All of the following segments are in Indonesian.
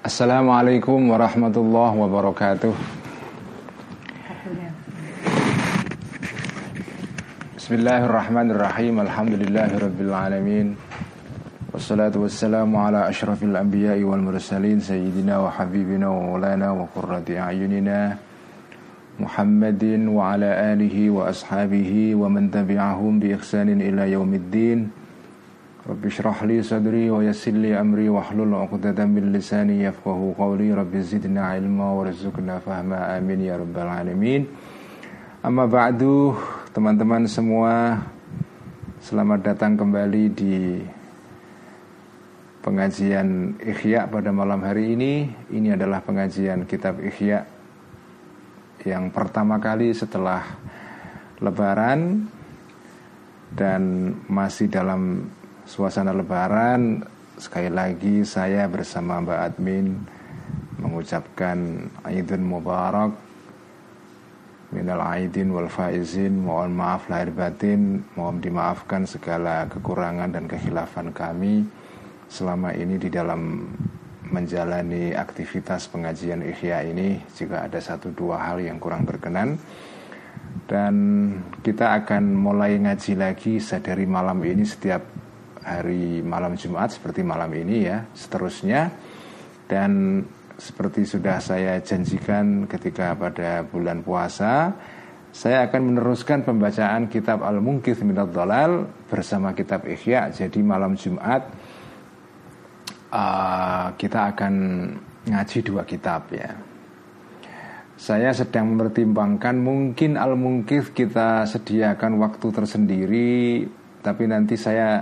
Assalamualaikum warahmatullahi wabarakatuh Bismillahirrahmanirrahim Alhamdulillahirrabbilalamin Wassalatu wassalamu ala ashrafil anbiya'i wal mursalin Sayyidina wa habibina wa maulana wa qurrati a'yunina Muhammadin wa ala alihi wa ashabihi wa man tabi'ahum bi ihsanin ila yaumiddin Sadri wa yassir li amri wa hlul uqdatan min lisani yafqahu qawli. Rabbi zidna ilma wa rizukna fahma. Amin ya rabbal alamin. Amma ba'du teman-teman semua Selamat datang kembali di pengajian Ikhya pada malam hari ini. Ini adalah pengajian kitab Ikhya Yang pertama kali setelah lebaran Dan masih dalam suasana lebaran sekali lagi saya bersama Mbak Admin mengucapkan Aidin Mubarak minal aidin wal faizin mohon maaf lahir batin mohon dimaafkan segala kekurangan dan kekhilafan kami selama ini di dalam menjalani aktivitas pengajian Ikhya ini jika ada satu dua hal yang kurang berkenan. Dan kita akan mulai ngaji lagi dari malam ini setiap hari malam Jumat seperti malam ini ya seterusnya. Dan seperti sudah saya janjikan ketika pada bulan puasa saya akan meneruskan pembacaan kitab Al-Munkith Minad Dalal bersama kitab Ikhya jadi malam Jumat uh, kita akan ngaji dua kitab ya. Saya sedang mempertimbangkan mungkin Al-Munkith kita sediakan waktu tersendiri tapi nanti saya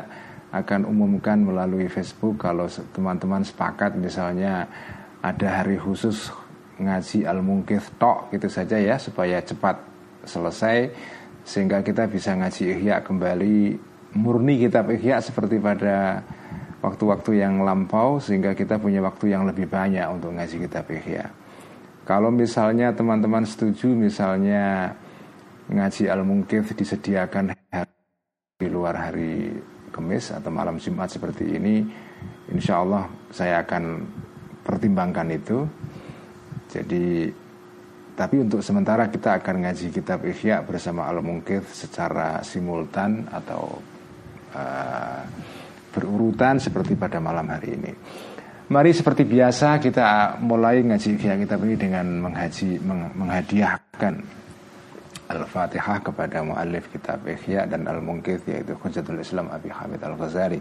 akan umumkan melalui Facebook kalau teman-teman sepakat misalnya ada hari khusus ngaji al-mungkith tok gitu saja ya supaya cepat selesai sehingga kita bisa ngaji ihya kembali murni kitab ihya seperti pada waktu-waktu yang lampau sehingga kita punya waktu yang lebih banyak untuk ngaji kitab ihya. Kalau misalnya teman-teman setuju misalnya ngaji al-mungkith disediakan di luar hari Kemis atau malam Jumat seperti ini Insya Allah saya akan pertimbangkan itu Jadi Tapi untuk sementara kita akan ngaji kitab Ikhya bersama Al-Mungkith secara simultan atau uh, berurutan seperti pada malam hari ini. Mari seperti biasa kita mulai ngaji Ikhya kitab ini dengan menghaji, meng, menghadiahkan Al-Fatihah kepada muallif kitab Ihya dan Al-Munqidh yaitu Hujjatul Islam Abi Hamid Al-Ghazali.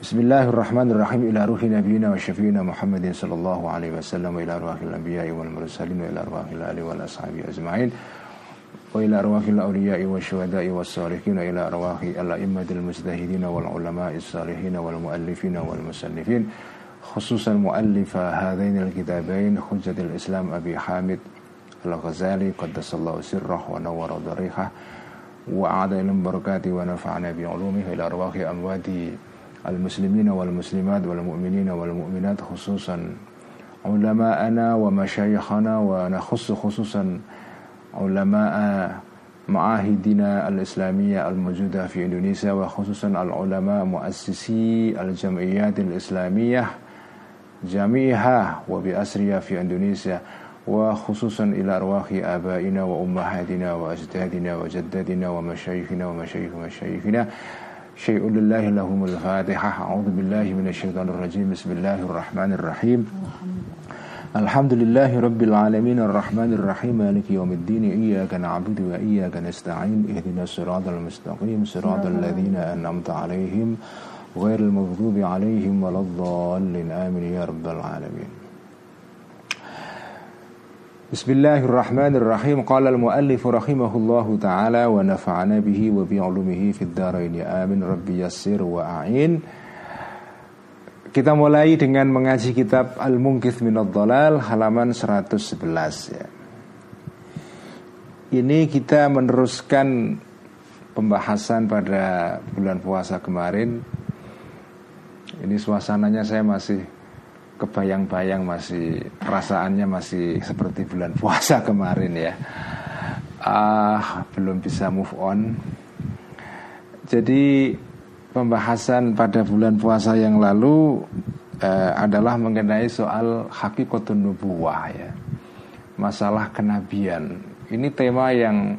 Bismillahirrahmanirrahim ila ruhi nabiyina wa syafiina Muhammadin sallallahu alaihi wasallam wa ila ruhil anbiya'i wal mursalin wa ila ruhil ali wal ashabi ajma'in wa ila ruhil awliya'i wa syuhada'i was salihin wa ila ruhi al-a'immatil mujtahidin wal ulama'is salihin wal muallifin wal musannifin khususan muallifa hadain al-kitabain Hujjatul Islam Abi Hamid الغزالي قدس الله سره ونور ضريحه وأعاد إلى بركاته ونفعنا بعلومه إلى أرواح أموات المسلمين والمسلمات والمؤمنين والمؤمنات خصوصا علماءنا ومشايخنا ونخص خصوصا علماء معاهدنا الإسلامية الموجودة في إندونيسيا وخصوصا العلماء مؤسسي الجمعيات الإسلامية جميعها وبأسرها في إندونيسيا وخصوصا إلى أرواح آبائنا وأمهاتنا وأجدادنا وجدادنا ومشايخنا ومشايخ مشايخنا شيء لله لهم الفاتحة. أعوذ بالله من الشيطان الرجيم. بسم الله الرحمن الرحيم. الحمد لله رب العالمين. الرحمن الرحيم. مالك يوم الدين. إياك نعبد وإياك نستعين. اهدنا الصراط المستقيم. صراط الذين أنعمت عليهم غير المغضوب عليهم ولا الضالين. آمين يا رب العالمين. Bismillahirrahmanirrahim. Qala al-muallif rahimahullahu ta'ala Wa nafa'ana bihi wa bi'ulumihi Fid daraini amin Rabbi yassir wa a'in. Kita mulai dengan mengaji kitab Al-Munkith Minad Dalal Halaman 111 ya. Ini kita meneruskan Pembahasan pada bulan puasa kemarin. Ini suasananya saya masih kebayang-bayang masih perasaannya masih seperti bulan puasa kemarin ya ah belum bisa move on jadi pembahasan pada bulan puasa yang lalu uh, adalah mengenai soal hakikatun nubuwah ya. Masalah kenabian. Ini tema yang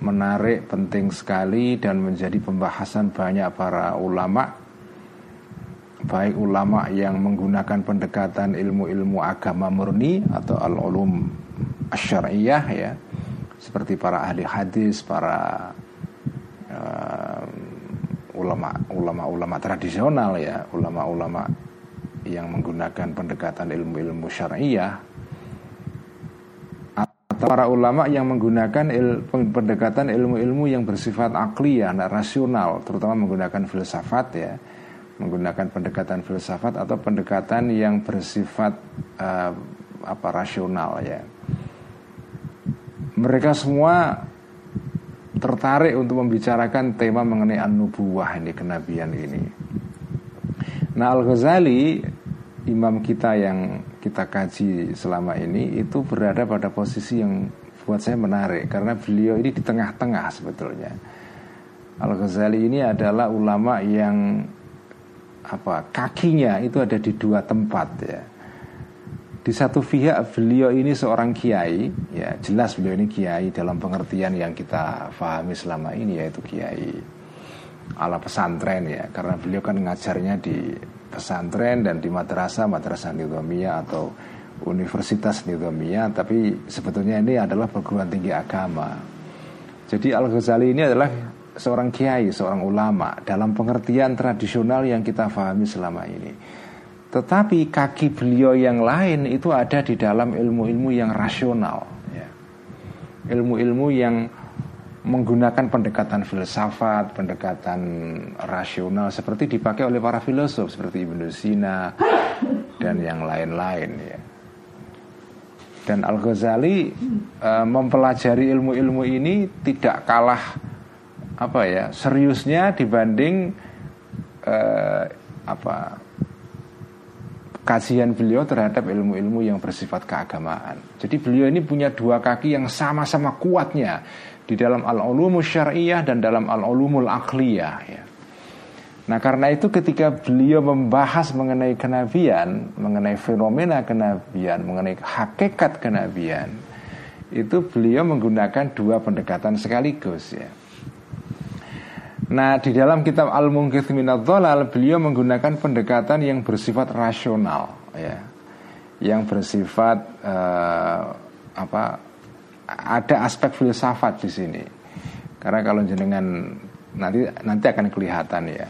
menarik, penting sekali dan menjadi pembahasan banyak para ulama baik ulama yang menggunakan pendekatan ilmu-ilmu agama murni atau al-ulum syariah ya. Seperti para ahli hadis, para uh, ulama ulama-ulama tradisional ya, ulama-ulama yang menggunakan pendekatan ilmu-ilmu syariah atau para ulama yang menggunakan il, pendekatan ilmu-ilmu yang bersifat akliyah, rasional, terutama menggunakan filsafat ya menggunakan pendekatan filsafat atau pendekatan yang bersifat uh, apa rasional ya. Mereka semua tertarik untuk membicarakan tema mengenai an-nubuwah ini kenabian ini. Nah Al-Ghazali imam kita yang kita kaji selama ini itu berada pada posisi yang buat saya menarik karena beliau ini di tengah-tengah sebetulnya. Al-Ghazali ini adalah ulama yang apa kakinya itu ada di dua tempat ya. Di satu pihak beliau ini seorang kiai, ya jelas beliau ini kiai dalam pengertian yang kita pahami selama ini yaitu kiai ala pesantren ya, karena beliau kan ngajarnya di pesantren dan di madrasah madrasah nizamiyah atau universitas nizamiyah, tapi sebetulnya ini adalah perguruan tinggi agama. Jadi Al Ghazali ini adalah seorang kiai, seorang ulama dalam pengertian tradisional yang kita pahami selama ini. Tetapi kaki beliau yang lain itu ada di dalam ilmu-ilmu yang rasional, ya. ilmu-ilmu yang menggunakan pendekatan filsafat, pendekatan rasional seperti dipakai oleh para filosof seperti Ibnu Sina dan yang lain-lain ya. Dan Al Ghazali e, mempelajari ilmu-ilmu ini tidak kalah apa ya seriusnya dibanding eh, apa kajian beliau terhadap ilmu-ilmu yang bersifat keagamaan. Jadi beliau ini punya dua kaki yang sama-sama kuatnya di dalam al-ulumul syariah dan dalam al-ulumul akliyah ya. Nah karena itu ketika beliau membahas mengenai kenabian, mengenai fenomena kenabian, mengenai hakikat kenabian, itu beliau menggunakan dua pendekatan sekaligus ya. Nah di dalam kitab Al-Mungkith Minad Dhalal Beliau menggunakan pendekatan yang bersifat rasional ya, Yang bersifat uh, apa Ada aspek filsafat di sini. Karena kalau jenengan nanti nanti akan kelihatan ya.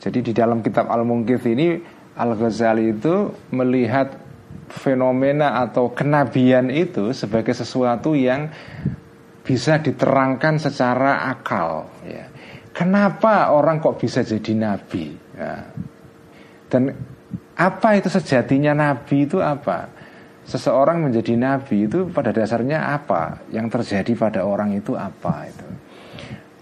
Jadi di dalam kitab Al-Mungkith ini Al-Ghazali itu melihat fenomena atau kenabian itu sebagai sesuatu yang bisa diterangkan secara akal ya Kenapa orang kok bisa jadi nabi? Ya. Dan apa itu sejatinya nabi itu apa? Seseorang menjadi nabi itu pada dasarnya apa? Yang terjadi pada orang itu apa itu?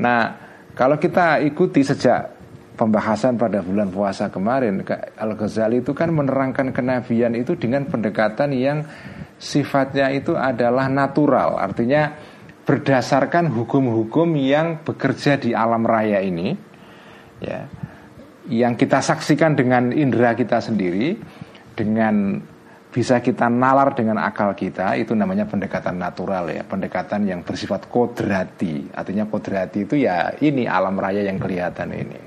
Nah, kalau kita ikuti sejak pembahasan pada bulan puasa kemarin, Al Ghazali itu kan menerangkan kenabian itu dengan pendekatan yang sifatnya itu adalah natural, artinya berdasarkan hukum-hukum yang bekerja di alam raya ini ya yang kita saksikan dengan indera kita sendiri dengan bisa kita nalar dengan akal kita itu namanya pendekatan natural ya pendekatan yang bersifat kodrati. Artinya kodrati itu ya ini alam raya yang kelihatan ini.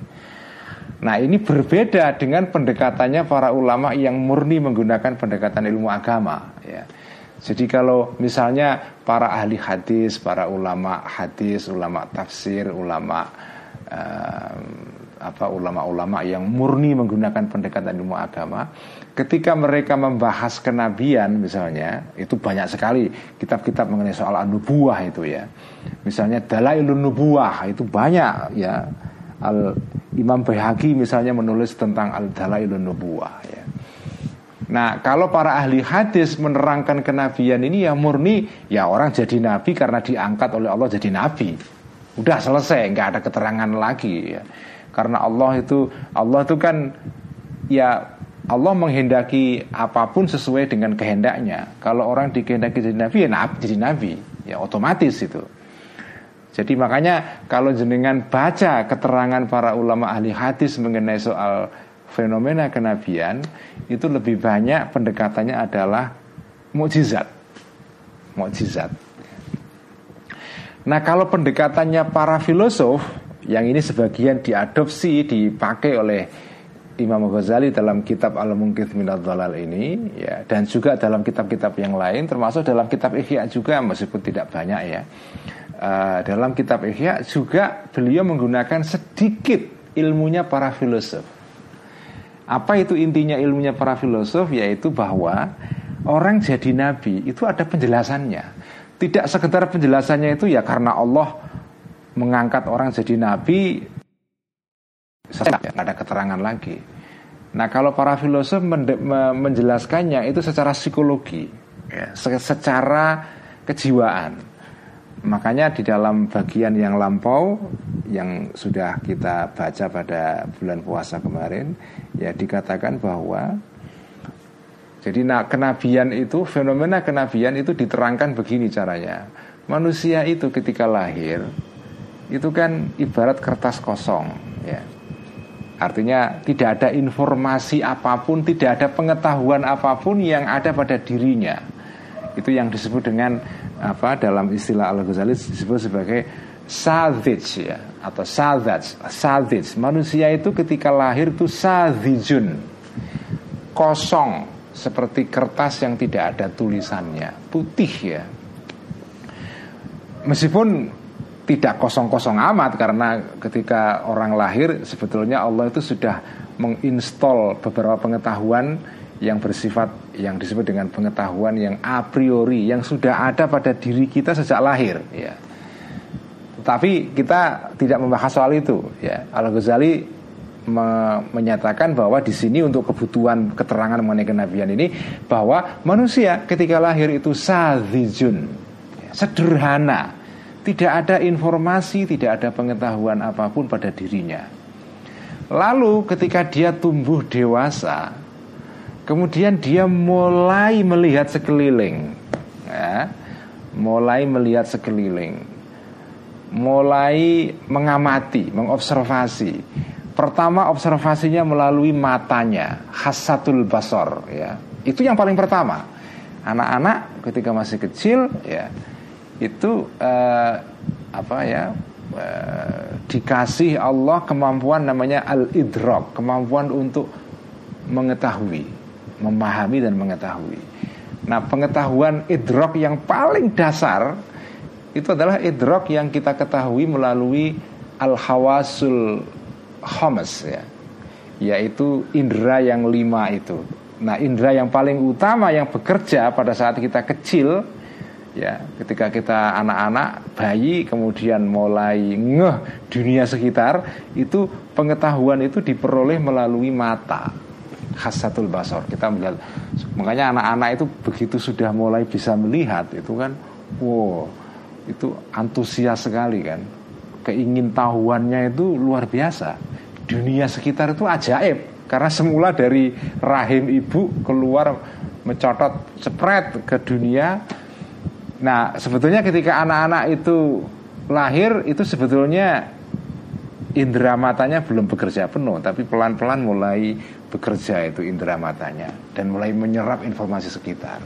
Nah ini berbeda dengan pendekatannya para ulama yang murni menggunakan pendekatan ilmu agama ya jadi kalau misalnya para ahli hadis, para ulama hadis, ulama tafsir, ulama uh, apa ulama-ulama yang murni menggunakan pendekatan ilmu agama, ketika mereka membahas kenabian misalnya, itu banyak sekali kitab-kitab mengenai soal nubuah itu ya. Misalnya Dalailun Nubuah itu banyak ya. Al Imam Baihaqi misalnya menulis tentang Al Dalailun Nubuah ya. Nah kalau para ahli hadis menerangkan kenabian ini ya murni Ya orang jadi nabi karena diangkat oleh Allah jadi nabi. Udah selesai nggak ada keterangan lagi ya. Karena Allah itu Allah itu kan Ya Allah menghendaki apa pun sesuai dengan kehendaknya. Kalau orang dikehendaki jadi nabi ya nabi, jadi nabi. Ya otomatis itu. Jadi makanya kalau jenengan baca keterangan para ulama ahli hadis mengenai soal fenomena kenabian itu lebih banyak pendekatannya adalah mukjizat. Mukjizat. Nah, kalau pendekatannya para filosof yang ini sebagian diadopsi dipakai oleh Imam Ghazali dalam kitab Al-Munqidh Minad Dhalal ini ya dan juga dalam kitab-kitab yang lain termasuk dalam kitab Ihya juga meskipun tidak banyak ya. Uh, dalam kitab Ihya juga beliau menggunakan sedikit ilmunya para filosof. Apa itu intinya ilmunya para filosof yaitu bahwa orang jadi nabi itu ada penjelasannya. Tidak sekedar penjelasannya itu ya karena Allah mengangkat orang jadi nabi tidak ada keterangan lagi. Nah kalau para filosof menjelaskannya itu secara psikologi, ya, secara kejiwaan. Makanya di dalam bagian yang lampau yang sudah kita baca pada bulan puasa kemarin, ya dikatakan bahwa jadi nah, kenabian itu fenomena kenabian itu diterangkan begini caranya. Manusia itu ketika lahir itu kan ibarat kertas kosong, ya Artinya tidak ada informasi apa pun, tidak ada pengetahuan apa pun yang ada pada dirinya. Itu yang disebut dengan apa dalam istilah Al Ghazali disebut sebagai savage ya atau savage, savage. Manusia itu ketika lahir itu savijun, kosong seperti kertas yang tidak ada tulisannya, putih ya. Meskipun tidak kosong-kosong amat karena ketika orang lahir sebetulnya Allah itu sudah menginstall beberapa pengetahuan yang bersifat yang disebut dengan pengetahuan yang a priori yang sudah ada pada diri kita sejak lahir ya. Tapi kita tidak membahas soal itu ya. Al Ghazali me menyatakan bahwa di sini untuk kebutuhan keterangan mengenai kenabian ini bahwa manusia ketika lahir itu sadijun sederhana tidak ada informasi, tidak ada pengetahuan apa pun pada dirinya. Lalu ketika dia tumbuh dewasa, kemudian dia mulai melihat sekeliling, ya, mulai melihat sekeliling, mulai mengamati, mengobservasi. Pertama observasinya melalui matanya, khasatul basor, ya. Itu yang paling pertama. Anak-anak ketika masih kecil, ya, itu uh, apa ya uh, dikasih Allah kemampuan namanya al-idrak, kemampuan untuk mengetahui, memahami dan mengetahui. Nah, pengetahuan idrak yang paling dasar itu adalah idrak yang kita ketahui melalui al-hawasul khamas ya. Yaitu indera yang lima itu. Nah, indera yang paling utama yang bekerja pada saat kita kecil ya ketika kita anak-anak bayi kemudian mulai ngeh dunia sekitar itu pengetahuan itu diperoleh melalui mata khasatul basor kita melihat makanya anak-anak itu begitu sudah mulai bisa melihat itu kan wow itu antusias sekali kan. Keingin tahuannya itu luar biasa. Dunia sekitar itu ajaib karena semula dari rahim ibu keluar mencotot spread ke dunia. Nah, sebetulnya ketika anak-anak itu lahir itu sebetulnya indera matanya belum bekerja penuh, tapi pelan-pelan mulai bekerja itu indera matanya dan mulai menyerap informasi sekitar.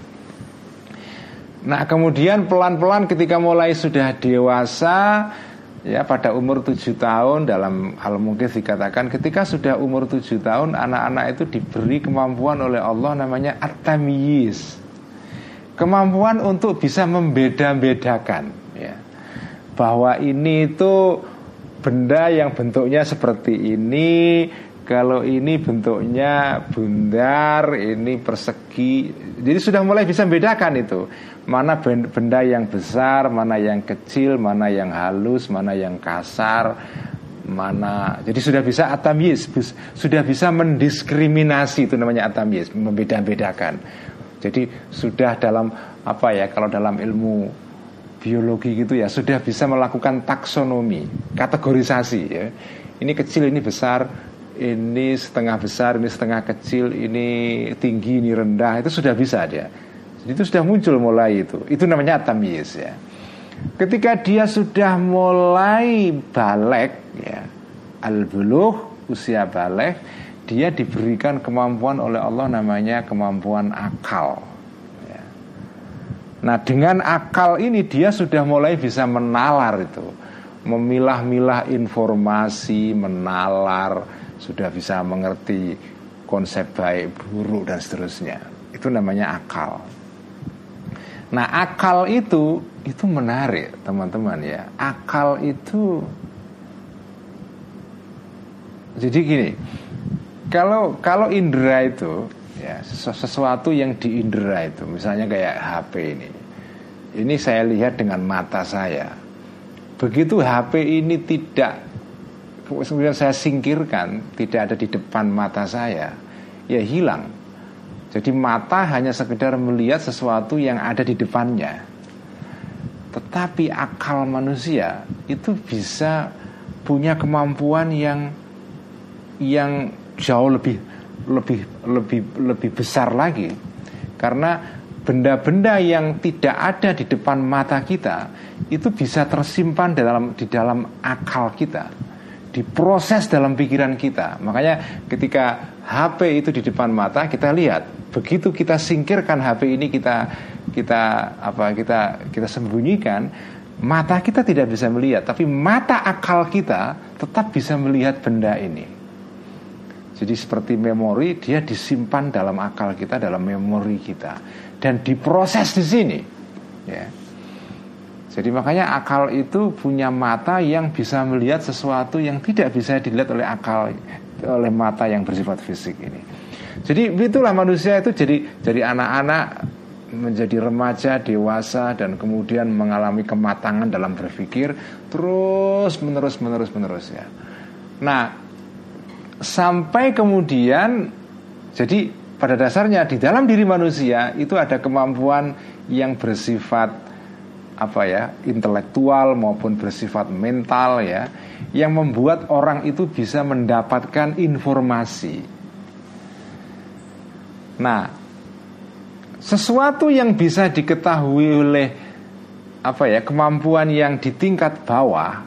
Nah, kemudian pelan-pelan ketika mulai sudah dewasa ya pada umur tujuh tahun dalam hal mungkin dikatakan ketika sudah umur tujuh tahun anak-anak itu diberi kemampuan oleh Allah namanya at kemampuan untuk bisa membeda-bedakan ya bahwa ini itu benda yang bentuknya seperti ini kalau ini bentuknya bundar ini persegi. Jadi sudah mulai bisa membedakan itu. Mana benda yang besar mana yang kecil mana yang halus mana yang kasar mana jadi sudah bisa atamis sudah bisa mendiskriminasi itu namanya atamis membeda-bedakan. Jadi sudah dalam apa ya kalau dalam ilmu biologi gitu ya sudah bisa melakukan taksonomi, kategorisasi ya. Ini kecil, ini besar, ini setengah besar, ini setengah kecil, ini tinggi, ini rendah, itu sudah bisa dia. Jadi itu sudah muncul mulai itu. Itu namanya tamyiz ya. ketika dia sudah mulai balik ya al-buluh usia balik dia diberikan kemampuan oleh Allah namanya kemampuan akal ya. nah dengan akal ini dia sudah mulai bisa menalar itu memilah-milah informasi menalar sudah bisa mengerti konsep baik buruk dan seterusnya. Itu namanya akal. Nah akal itu itu menarik teman-teman ya. Akal itu jadi gini kalau kalau indera itu ya sesuatu yang di indera itu misalnya kayak HP ini. Ini saya lihat dengan mata saya. Begitu HP ini tidak kemudian saya singkirkan tidak ada di depan mata saya ya hilang. Jadi mata hanya sekedar melihat sesuatu yang ada di depannya. Tetapi akal manusia itu bisa punya kemampuan yang yang jauh lebih lebih lebih lebih besar lagi. Karena benda-benda yang tidak ada di depan mata kita itu bisa tersimpan dalam di dalam akal kita diproses dalam pikiran kita. Makanya ketika HP itu di depan mata kita lihat. Begitu kita singkirkan HP ini kita kita apa kita kita sembunyikan mata kita tidak bisa melihat. Tapi mata akal kita tetap bisa melihat benda ini. Jadi seperti memori dia disimpan dalam akal kita, dalam memori kita. Dan diproses di sini. Ya. Jadi makanya akal itu punya mata yang bisa melihat sesuatu yang tidak bisa dilihat oleh akal oleh mata yang bersifat fisik ini. Jadi itulah manusia itu jadi jadi anak-anak menjadi remaja, dewasa dan kemudian mengalami kematangan dalam berpikir terus menerus menerus menerus ya. Nah, sampai kemudian jadi pada dasarnya di dalam diri manusia itu ada kemampuan yang bersifat apa ya intelektual maupun bersifat mental ya yang membuat orang itu bisa mendapatkan informasi. Nah, sesuatu yang bisa diketahui oleh apa ya kemampuan yang di tingkat bawah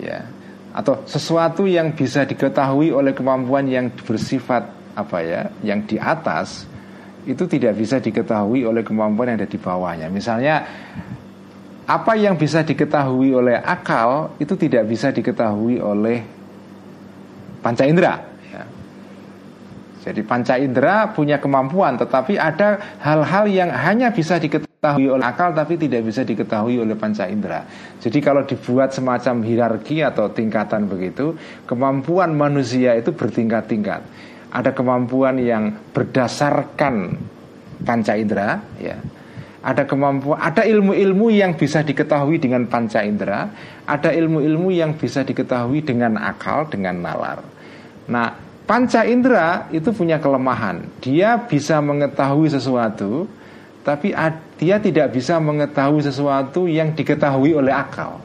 ya atau sesuatu yang bisa diketahui oleh kemampuan yang bersifat apa ya, yang di atas itu tidak bisa diketahui oleh kemampuan yang ada di bawahnya. Misalnya apa yang bisa diketahui oleh akal itu tidak bisa diketahui oleh panca indera. Ya. Jadi panca indera punya kemampuan, tetapi ada hal-hal yang hanya bisa diketahui oleh akal tapi tidak bisa diketahui oleh panca indera. Jadi kalau dibuat semacam hierarki atau tingkatan begitu, kemampuan manusia itu bertingkat-tingkat. Ada kemampuan yang berdasarkan panca indera, ya. Ada kemampuan, ada ilmu-ilmu yang bisa diketahui dengan panca indera, ada ilmu-ilmu yang bisa diketahui dengan akal, dengan nalar. Nah, panca indera itu punya kelemahan. Dia bisa mengetahui sesuatu, tapi dia tidak bisa mengetahui sesuatu yang diketahui oleh akal.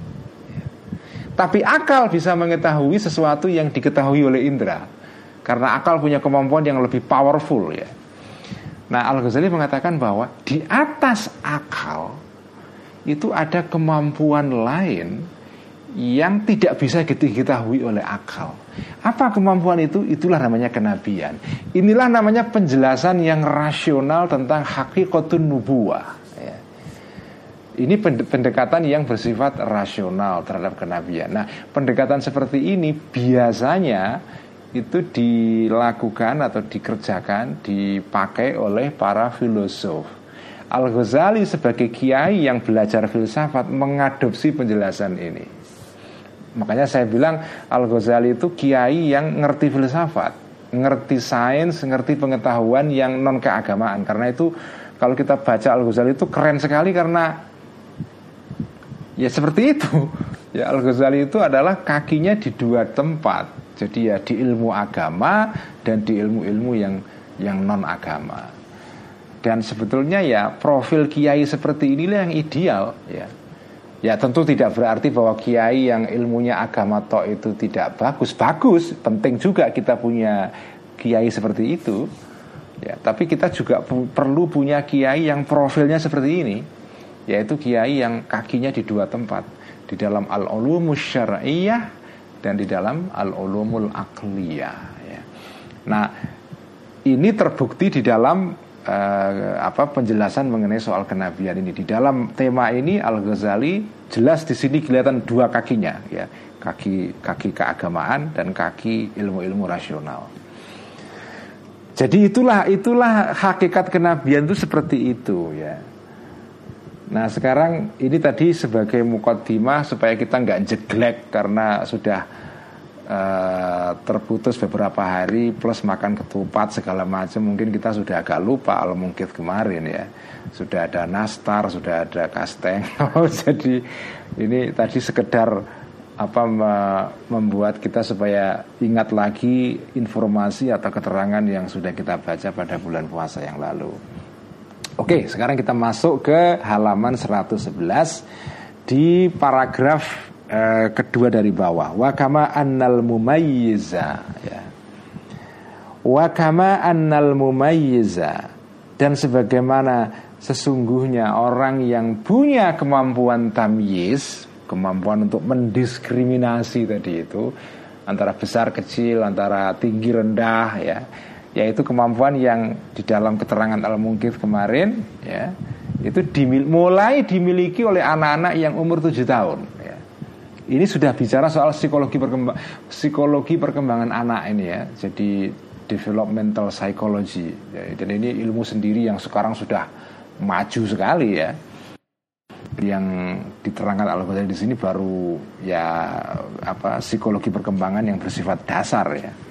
Tapi akal bisa mengetahui sesuatu yang diketahui oleh indera. Karena akal punya kemampuan yang lebih powerful ya. Nah Al-Ghazali mengatakan bahwa di atas akal itu ada kemampuan lain yang tidak bisa diketahui oleh akal. Apa kemampuan itu? Itulah namanya kenabian. Inilah namanya penjelasan yang rasional tentang hakikatun nubuah. Ya. Ini pendekatan yang bersifat rasional terhadap kenabian. Nah, pendekatan seperti ini biasanya itu dilakukan atau dikerjakan, dipakai oleh para filosof. Al-Ghazali sebagai kiai yang belajar filsafat mengadopsi penjelasan ini. Makanya saya bilang Al Ghazali itu kiai yang ngerti filsafat, ngerti sains, ngerti pengetahuan yang non keagamaan. Karena itu kalau kita baca Al Ghazali itu keren sekali karena ya seperti itu. Ya Al Ghazali itu adalah kakinya di dua tempat. Jadi ya di ilmu agama dan di ilmu-ilmu yang yang non agama. Dan sebetulnya ya profil kiai seperti inilah yang ideal ya. Ya tentu tidak berarti bahwa kiai yang ilmunya agama tok itu tidak bagus. Bagus, penting juga kita punya kiai seperti itu ya, Tapi kita juga pu perlu punya kiai yang profilnya seperti ini yaitu kiai yang kakinya di dua tempat. Di dalam al-ulumus syar'iyah dan di dalam al-ulumul akliyah ya. Nah, ini terbukti di dalam uh, apa penjelasan mengenai soal kenabian ini. Di dalam tema ini Al-Ghazali jelas di sini kelihatan dua kakinya ya, kaki kaki keagamaan dan kaki ilmu-ilmu rasional. Jadi itulah itulah hakikat kenabian itu seperti itu ya. Nah sekarang ini tadi sebagai mukaddimah supaya kita nggak jeglek karena sudah uh, terputus beberapa hari plus makan ketupat segala macam mungkin kita sudah agak lupa al mungkin kemarin ya sudah ada nastar sudah ada kasteng jadi ini tadi sekedar apa membuat kita supaya ingat lagi informasi atau keterangan yang sudah kita baca pada bulan puasa yang lalu. Oke, sekarang kita masuk ke halaman 111 di paragraf eh, kedua dari bawah. Wa kama annal mumayyiza ya. Wa kama annal mumayyiza dan sebagaimana sesungguhnya orang yang punya kemampuan tamyiz, kemampuan untuk mendiskriminasi tadi itu antara besar kecil, antara tinggi rendah ya yaitu kemampuan yang di dalam keterangan al mungkif kemarin ya itu dimil mulai dimiliki oleh anak-anak yang umur tujuh tahun ya. ini sudah bicara soal psikologi perkembang psikologi perkembangan anak ini ya jadi developmental psychology ya. dan ini ilmu sendiri yang sekarang sudah maju sekali ya yang diterangkan al di sini baru ya apa psikologi perkembangan yang bersifat dasar ya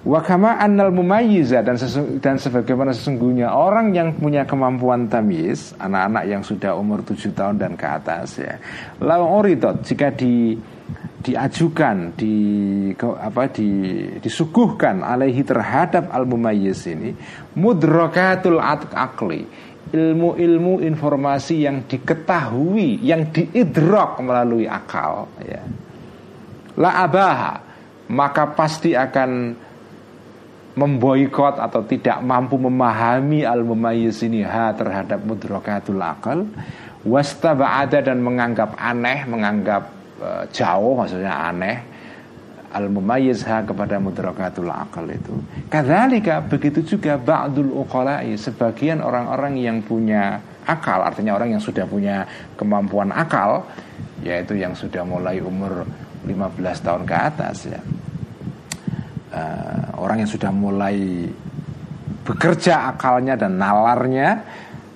Wakama annal mumayyiza dan sesu, dan sebagaimana sesungguhnya orang yang punya kemampuan tamyiz, anak-anak yang sudah umur tujuh tahun dan ke atas ya. Lau oridot jika di diajukan di apa di disuguhkan alaihi terhadap al mumayyiz ini mudrakatul akli ilmu-ilmu informasi yang diketahui yang diidrok melalui akal ya la abaha maka pasti akan memboikot atau tidak mampu memahami al ha terhadap mudrokatul akal wastaba'ada dan menganggap aneh menganggap uh, jauh maksudnya aneh al mumayyiz ha kepada mudrokatul akal itu. Kadzalika begitu juga ba'dul uqala'i sebagian orang-orang yang punya akal artinya orang yang sudah punya kemampuan akal yaitu yang sudah mulai umur 15 tahun ke atas ya uh, orang yang sudah mulai bekerja akalnya dan nalarnya.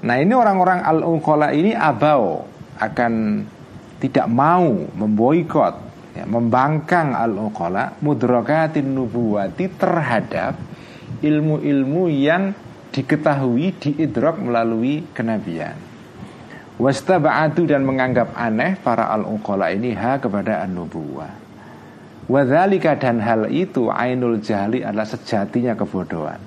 Nah ini orang-orang al uqala ini abau akan tidak mau memboikot, ya, membangkang al uqala mudrakatin nubuwati terhadap ilmu-ilmu yang diketahui diidrok melalui kenabian. Wastaba'atu dan menganggap aneh para al uqala ini ha kepada an-nubuwah. Wadhalika dan hal itu ainul jahli adalah sejatinya kebodohan.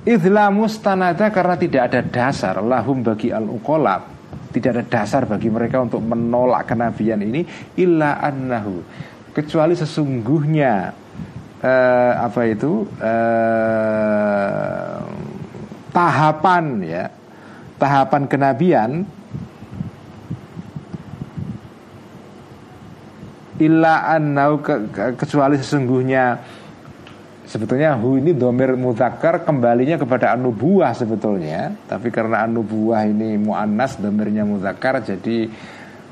Idla mustanada karena tidak ada dasar lahum bagi al uqolab tidak ada dasar bagi mereka untuk menolak kenabian ini illa annahu kecuali sesungguhnya eh, apa itu eh, tahapan ya tahapan kenabian illa annau ke, ke, kecuali sesungguhnya. Sebetulnya hu ini domir mutakar kembalinya kepada anubuah sebetulnya. Tapi karena anubuah ini muannas domirnya mutakar jadi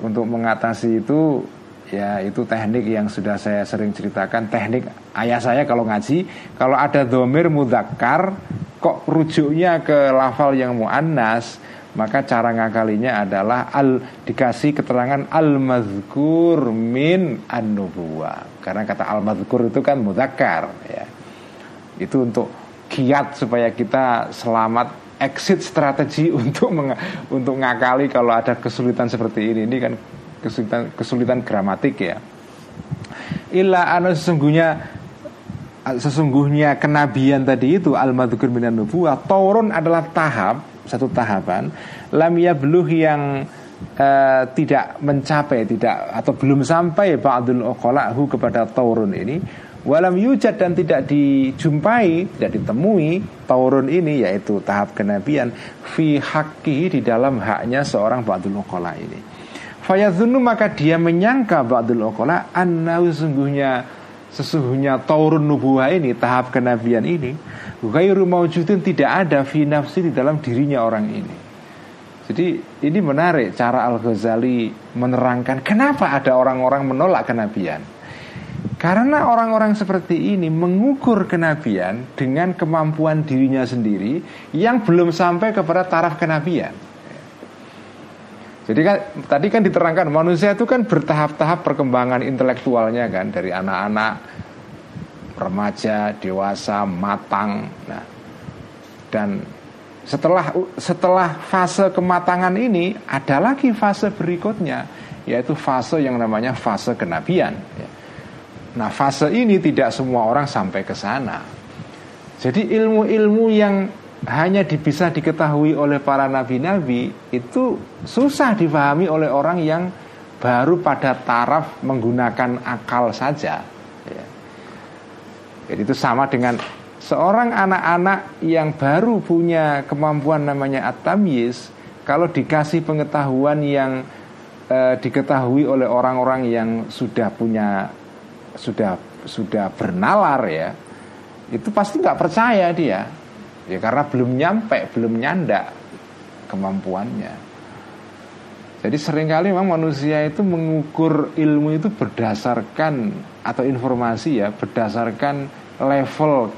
untuk mengatasi itu ya itu teknik yang sudah saya sering ceritakan. Teknik ayah saya kalau ngaji kalau ada domir mudakar kok rujuknya ke lafal yang muannas maka cara ngakalinya adalah al dikasih keterangan al mazkur min an karena kata al mazkur itu kan mudakar ya. Itu untuk kiat supaya kita selamat exit strategi untuk meng, untuk ngakali kalau ada kesulitan seperti ini. Ini kan kesulitan kesulitan gramatik ya. Illa anu sesungguhnya sesungguhnya kenabian tadi itu al madzukur minan nubuwah Tauron adalah tahap satu tahapan lam yabluh yang uh, tidak mencapai tidak atau belum sampai ba'dul uqala'hu kepada taurun ini Walam yujad dan tidak dijumpai, tidak ditemui taurun ini yaitu tahap kenabian fi haqqi di dalam haknya seorang ba'dul uqala ini. Fayadhunnu maka dia menyangka ba'dul uqala anna sesungguhnya sesungguhnya taurun nubuah ini tahap kenabian ini ghairu maujudin tidak ada fi nafsi di dalam dirinya orang ini. Jadi ini menarik cara Al-Ghazali menerangkan kenapa ada orang-orang menolak kenabian. Karena orang-orang seperti ini mengukur kenabian dengan kemampuan dirinya sendiri yang belum sampai kepada taraf kenabian. Jadi kan tadi kan diterangkan manusia itu kan bertahap-tahap perkembangan intelektualnya kan dari anak-anak, remaja, dewasa, matang. Nah, dan setelah setelah fase kematangan ini ada lagi fase berikutnya yaitu fase yang namanya fase kenabian. Nah fase ini tidak semua orang sampai ke sana Jadi ilmu-ilmu yang hanya bisa diketahui oleh para nabi-nabi Itu susah dipahami oleh orang yang baru pada taraf menggunakan akal saja ya. Jadi itu sama dengan seorang anak-anak yang baru punya kemampuan namanya at Kalau dikasih pengetahuan yang eh, diketahui oleh orang-orang yang sudah punya sudah sudah bernalar ya itu pasti nggak percaya dia. Ya karena belum nyampe belum nyanda kemampuannya jadi sering kali memang manusia itu mengukur ilmu itu berdasarkan atau informasi ya berdasarkan level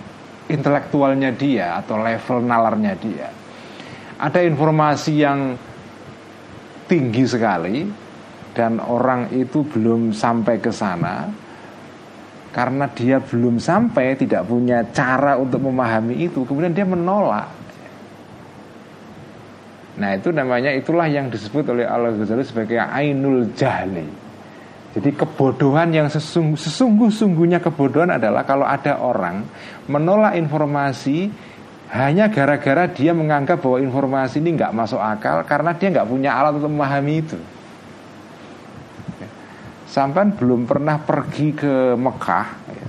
intelektualnya dia atau level nalarnya dia. Ada informasi yang tinggi sekali dan orang itu belum sampai ke sana. Karena dia belum sampai tidak punya cara untuk memahami itu kemudian dia menolak nah itu namanya itulah yang disebut oleh Allah Ghazali sebagai ainul jahli jadi kebodohan yang sesung, sesungguh-sungguhnya kebodohan adalah kalau ada orang menolak informasi hanya gara-gara dia menganggap bahwa informasi ini nggak masuk akal karena dia nggak punya alat untuk memahami itu. Sampai belum pernah pergi ke Mekah ya.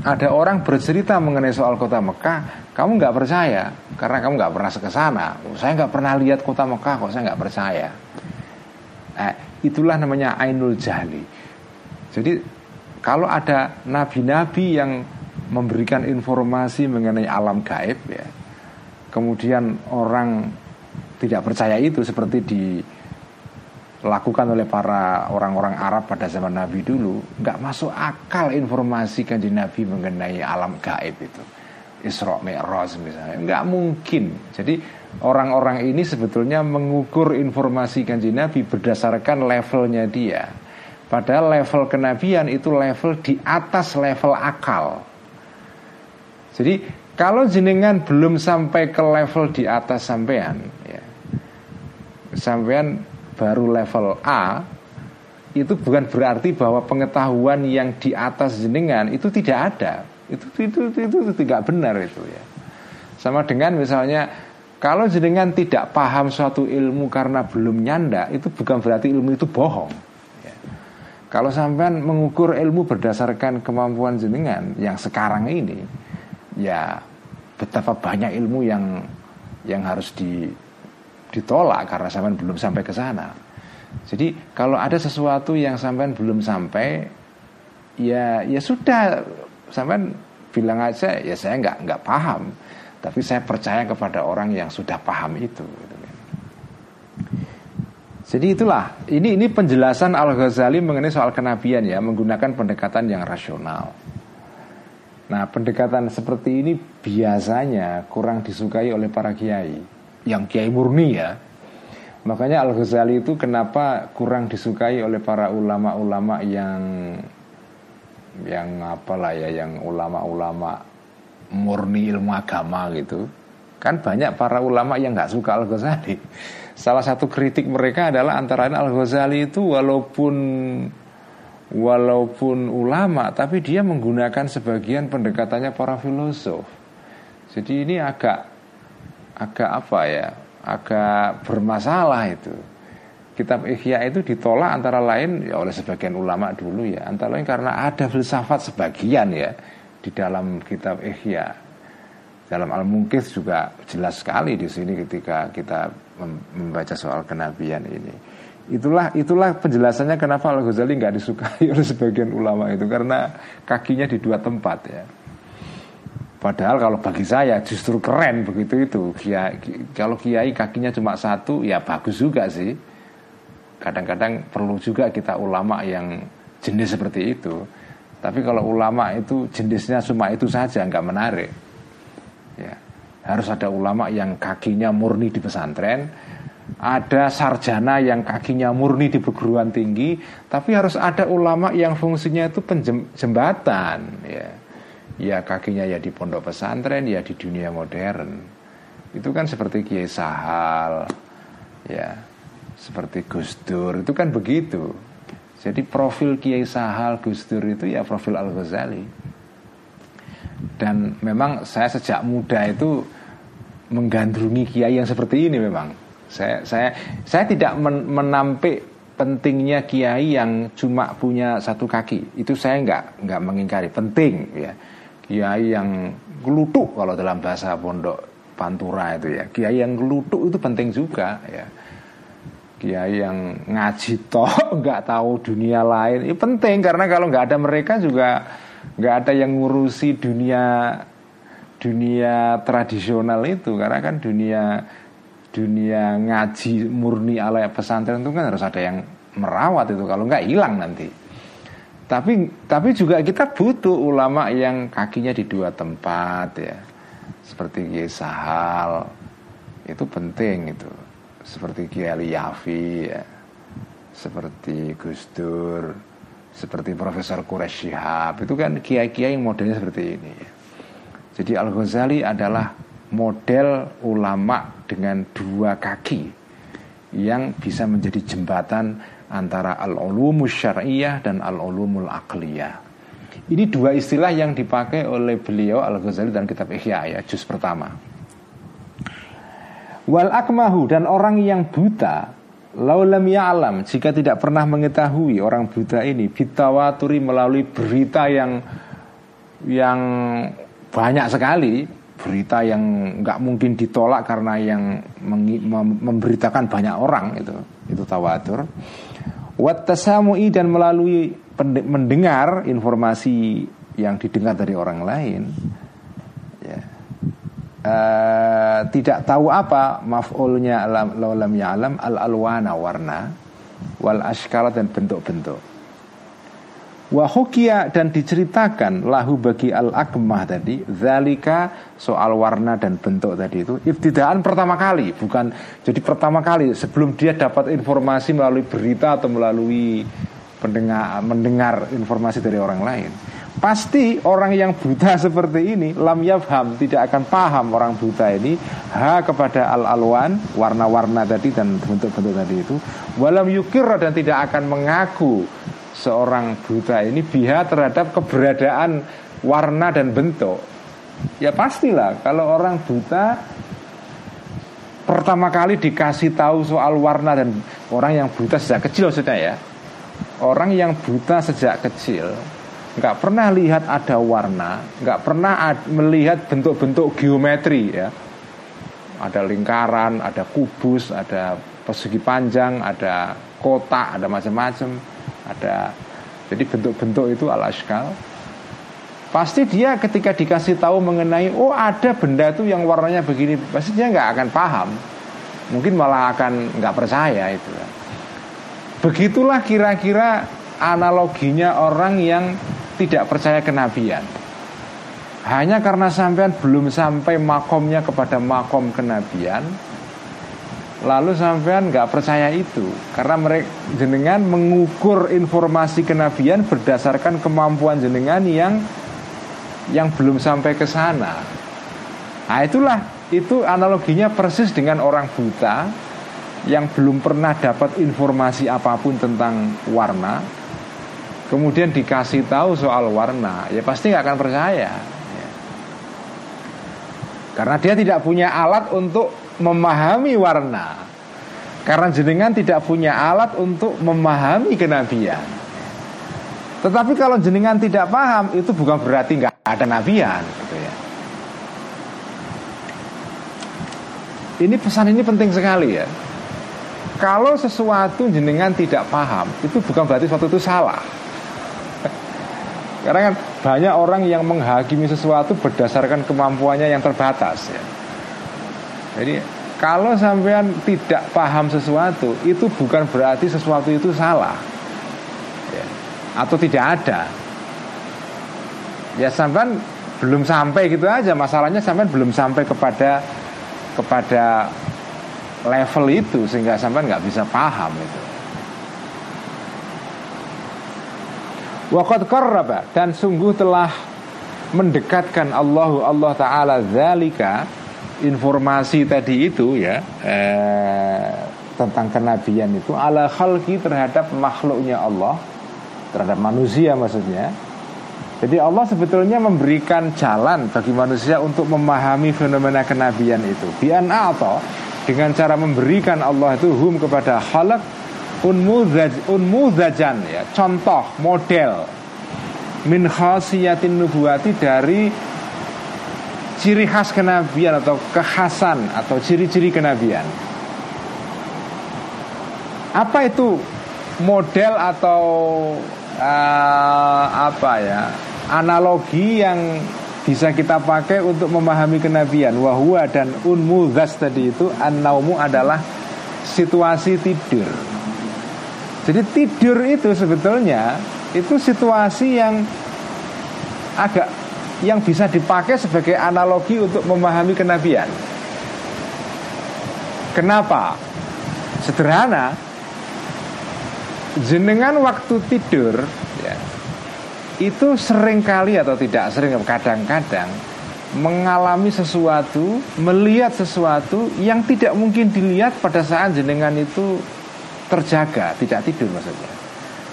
Ada orang bercerita mengenai soal kota Mekah Kamu nggak percaya? Karena kamu nggak pernah ke sana. Saya nggak pernah lihat kota Mekah kok saya nggak percaya. Eh, Itulah namanya Ainul Jahli. Jadi kalau ada nabi-nabi yang memberikan informasi mengenai alam gaib ya Kemudian orang tidak percaya itu seperti di lakukan oleh para orang-orang Arab pada zaman Nabi dulu nggak masuk akal informasi kanji Nabi mengenai alam gaib itu Isra Mi'raj misalnya. Nggak mungkin. Jadi orang-orang ini sebetulnya mengukur informasi kanji Nabi berdasarkan levelnya dia. Padahal level kenabian itu level di atas level akal. Jadi kalau jenengan belum sampai ke level di atas sampean ya sampean baru level A itu bukan berarti bahwa pengetahuan yang di atas jenengan itu tidak ada. Itu itu itu, itu, itu tidak benar itu ya. Sama dengan misalnya kalau jenengan tidak paham suatu ilmu karena belum nyanda itu bukan berarti ilmu itu bohong. Ya. Kalau sampean mengukur ilmu berdasarkan kemampuan jenengan yang sekarang ini, ya betapa banyak ilmu yang yang harus di ditolak karena sampean belum sampai ke sana. Jadi kalau ada sesuatu yang sampean belum sampai, ya ya sudah sampean bilang aja ya saya nggak nggak paham, tapi saya percaya kepada orang yang sudah paham itu. Gitu kan. Jadi itulah ini ini penjelasan Al Ghazali mengenai soal kenabian ya menggunakan pendekatan yang rasional. Nah pendekatan seperti ini biasanya kurang disukai oleh para kiai yang kiai murni ya. Makanya Al Ghazali itu kenapa kurang disukai oleh para ulama-ulama yang yang apalah ya, yang ulama-ulama murni ilmu agama gitu. Kan banyak para ulama yang nggak suka Al Ghazali. Salah satu kritik mereka adalah antara Al Ghazali itu walaupun walaupun ulama tapi dia menggunakan sebagian pendekatannya para filosof. Jadi ini agak agak apa ya agak bermasalah itu kitab Ihya itu ditolak antara lain ya oleh sebagian ulama dulu ya antara lain karena ada filsafat sebagian ya di dalam kitab Ihya dalam al munkis juga jelas sekali di sini ketika kita membaca soal kenabian ini itulah itulah penjelasannya kenapa Al Ghazali nggak disukai oleh sebagian ulama itu karena kakinya di dua tempat ya Padahal kalau bagi saya justru keren begitu itu. Kalau kiai kakinya cuma satu ya bagus juga sih. Kadang-kadang perlu juga kita ulama yang jenis seperti itu. Tapi kalau ulama itu jenisnya cuma itu saja nggak menarik. Ya. Harus ada ulama yang kakinya murni di pesantren, ada sarjana yang kakinya murni di perguruan tinggi, tapi harus ada ulama yang fungsinya itu penjembatan, ya ya kakinya ya di pondok pesantren ya di dunia modern itu kan seperti Kiai Sahal ya seperti Gus Dur itu kan begitu. Jadi profil Kiai Sahal Gus Dur itu ya profil Al Ghazali dan memang saya sejak muda itu menggandrungi kiai yang seperti ini memang. Saya saya saya tidak men menampik pentingnya kiai yang cuma punya satu kaki. Itu saya nggak nggak mengingkari. Penting ya. Kiai yang gelutuk kalau dalam bahasa pondok pantura itu ya. Kiai yang gelutuk itu penting juga ya kiai yang ngaji toh nggak tahu dunia lain. Itu penting karena kalau nggak ada mereka juga nggak ada yang ngurusi dunia dunia tradisional itu. Karena kan dunia dunia ngaji murni ala pesantren itu kan harus ada yang merawat itu. Kalau nggak hilang nanti. Tapi tapi juga kita butuh ulama yang kakinya di dua tempat ya. Seperti Kiai Sahal. Itu penting itu. Seperti Kiai Yafi ya. Seperti Gus Dur, seperti Profesor Quraisy Shihab itu kan kiai-kiai yang modelnya seperti ini. Ya. Jadi Al Ghazali adalah model ulama dengan dua kaki yang bisa menjadi jembatan antara al-ulumus syar'iyah dan al-ulumul aqliyah. Ini dua istilah yang dipakai oleh beliau Al-Ghazali dan kitab Ihya ya, juz pertama. Wal akmahu dan orang yang buta Laulam ya'lam jika tidak pernah mengetahui orang buta ini bitawaturi melalui berita yang yang banyak sekali berita yang nggak mungkin ditolak karena yang memberitakan banyak orang itu itu tawatur Wattasamui dan melalui mendengar informasi yang didengar dari orang lain. Uh, tidak tahu apa maf'ulnya alam lam ya'lam al alwana warna wal ashkala dan bentuk-bentuk. Wahukia dan diceritakan lahu bagi al-akmah tadi Zalika soal warna dan bentuk tadi itu Ibtidaan pertama kali Bukan jadi pertama kali Sebelum dia dapat informasi melalui berita Atau melalui pendengar, mendengar informasi dari orang lain Pasti orang yang buta seperti ini Lam yafham Tidak akan paham orang buta ini. Ha kepada al-alwan Warna-warna tadi dan bentuk-bentuk tadi itu. Walam yukir dan tidak akan mengaku seorang buta ini biha terhadap keberadaan warna dan bentuk. Ya pastilah kalau orang buta pertama kali dikasih tahu soal warna dan orang yang buta sejak kecil sudah ya. Orang yang buta sejak kecil nggak pernah lihat ada warna nggak pernah melihat bentuk-bentuk geometri ya. Ada lingkaran ada kubus ada persegi panjang ada kotak ada macam-macam ada. Jadi bentuk-bentuk itu al ashkal pasti dia ketika dikasih tahu mengenai oh ada benda itu yang warnanya begini pasti dia nggak akan paham. Mungkin malah akan nggak percaya itu. Begitulah kira-kira analoginya orang yang tidak percaya kenabian. Hanya karena sampean belum sampai makomnya kepada makom kenabian Lalu sampean nggak percaya itu. Karena mereka jenengan mengukur informasi kenabian berdasarkan kemampuan jenengan yang yang belum sampai ke sana. Nah itulah itu analoginya persis dengan orang buta yang belum pernah dapat informasi apa pun tentang warna, kemudian dikasih tahu soal warna, ya pasti nggak akan percaya. Karena dia tidak punya alat untuk memahami warna Karena jenengan tidak punya alat untuk memahami kenabian. Tetapi kalau jenengan tidak paham itu bukan berarti nggak ada nabian, gitu ya. Ini pesan ini penting sekali ya. Kalau sesuatu jenengan tidak paham, itu bukan berarti sesuatu itu salah. Karena kan banyak orang yang menghakimi sesuatu berdasarkan kemampuannya yang terbatas ya. Jadi kalau sampean tidak paham sesuatu itu bukan berarti sesuatu itu salah ya. atau tidak ada. Ya sampean belum sampai gitu aja masalahnya sampean belum sampai kepada kepada level itu sehingga sampean nggak bisa paham itu. Waqad qarraba dan sungguh telah mendekatkan Allah Allah taala zalika informasi tadi itu ya eh, tentang kenabian itu ala khalqi terhadap makhluknya Allah terhadap manusia maksudnya. Jadi Allah sebetulnya memberikan jalan bagi manusia untuk memahami fenomena kenabian itu. Bian atau dengan cara memberikan Allah itu hum kepada khalq unmuzaj unmuzajan ya. Contoh model. Min khasiyatin nubuati dari ciri khas kenabian atau kekhasan atau ciri-ciri kenabian. Apa itu model atau uh, apa ya analogi yang bisa kita pakai untuk memahami kenabian? Wahwa dan unmuzas tadi itu an adalah situasi tidur jadi tidur itu sebetulnya itu situasi yang agak yang bisa dipakai sebagai analogi untuk memahami kenabian. Kenapa? Sederhana, jenengan waktu tidur ya, itu sering kali atau tidak sering kadang-kadang mengalami sesuatu, melihat sesuatu yang tidak mungkin dilihat pada saat jenengan itu terjaga, tidak tidur maksudnya.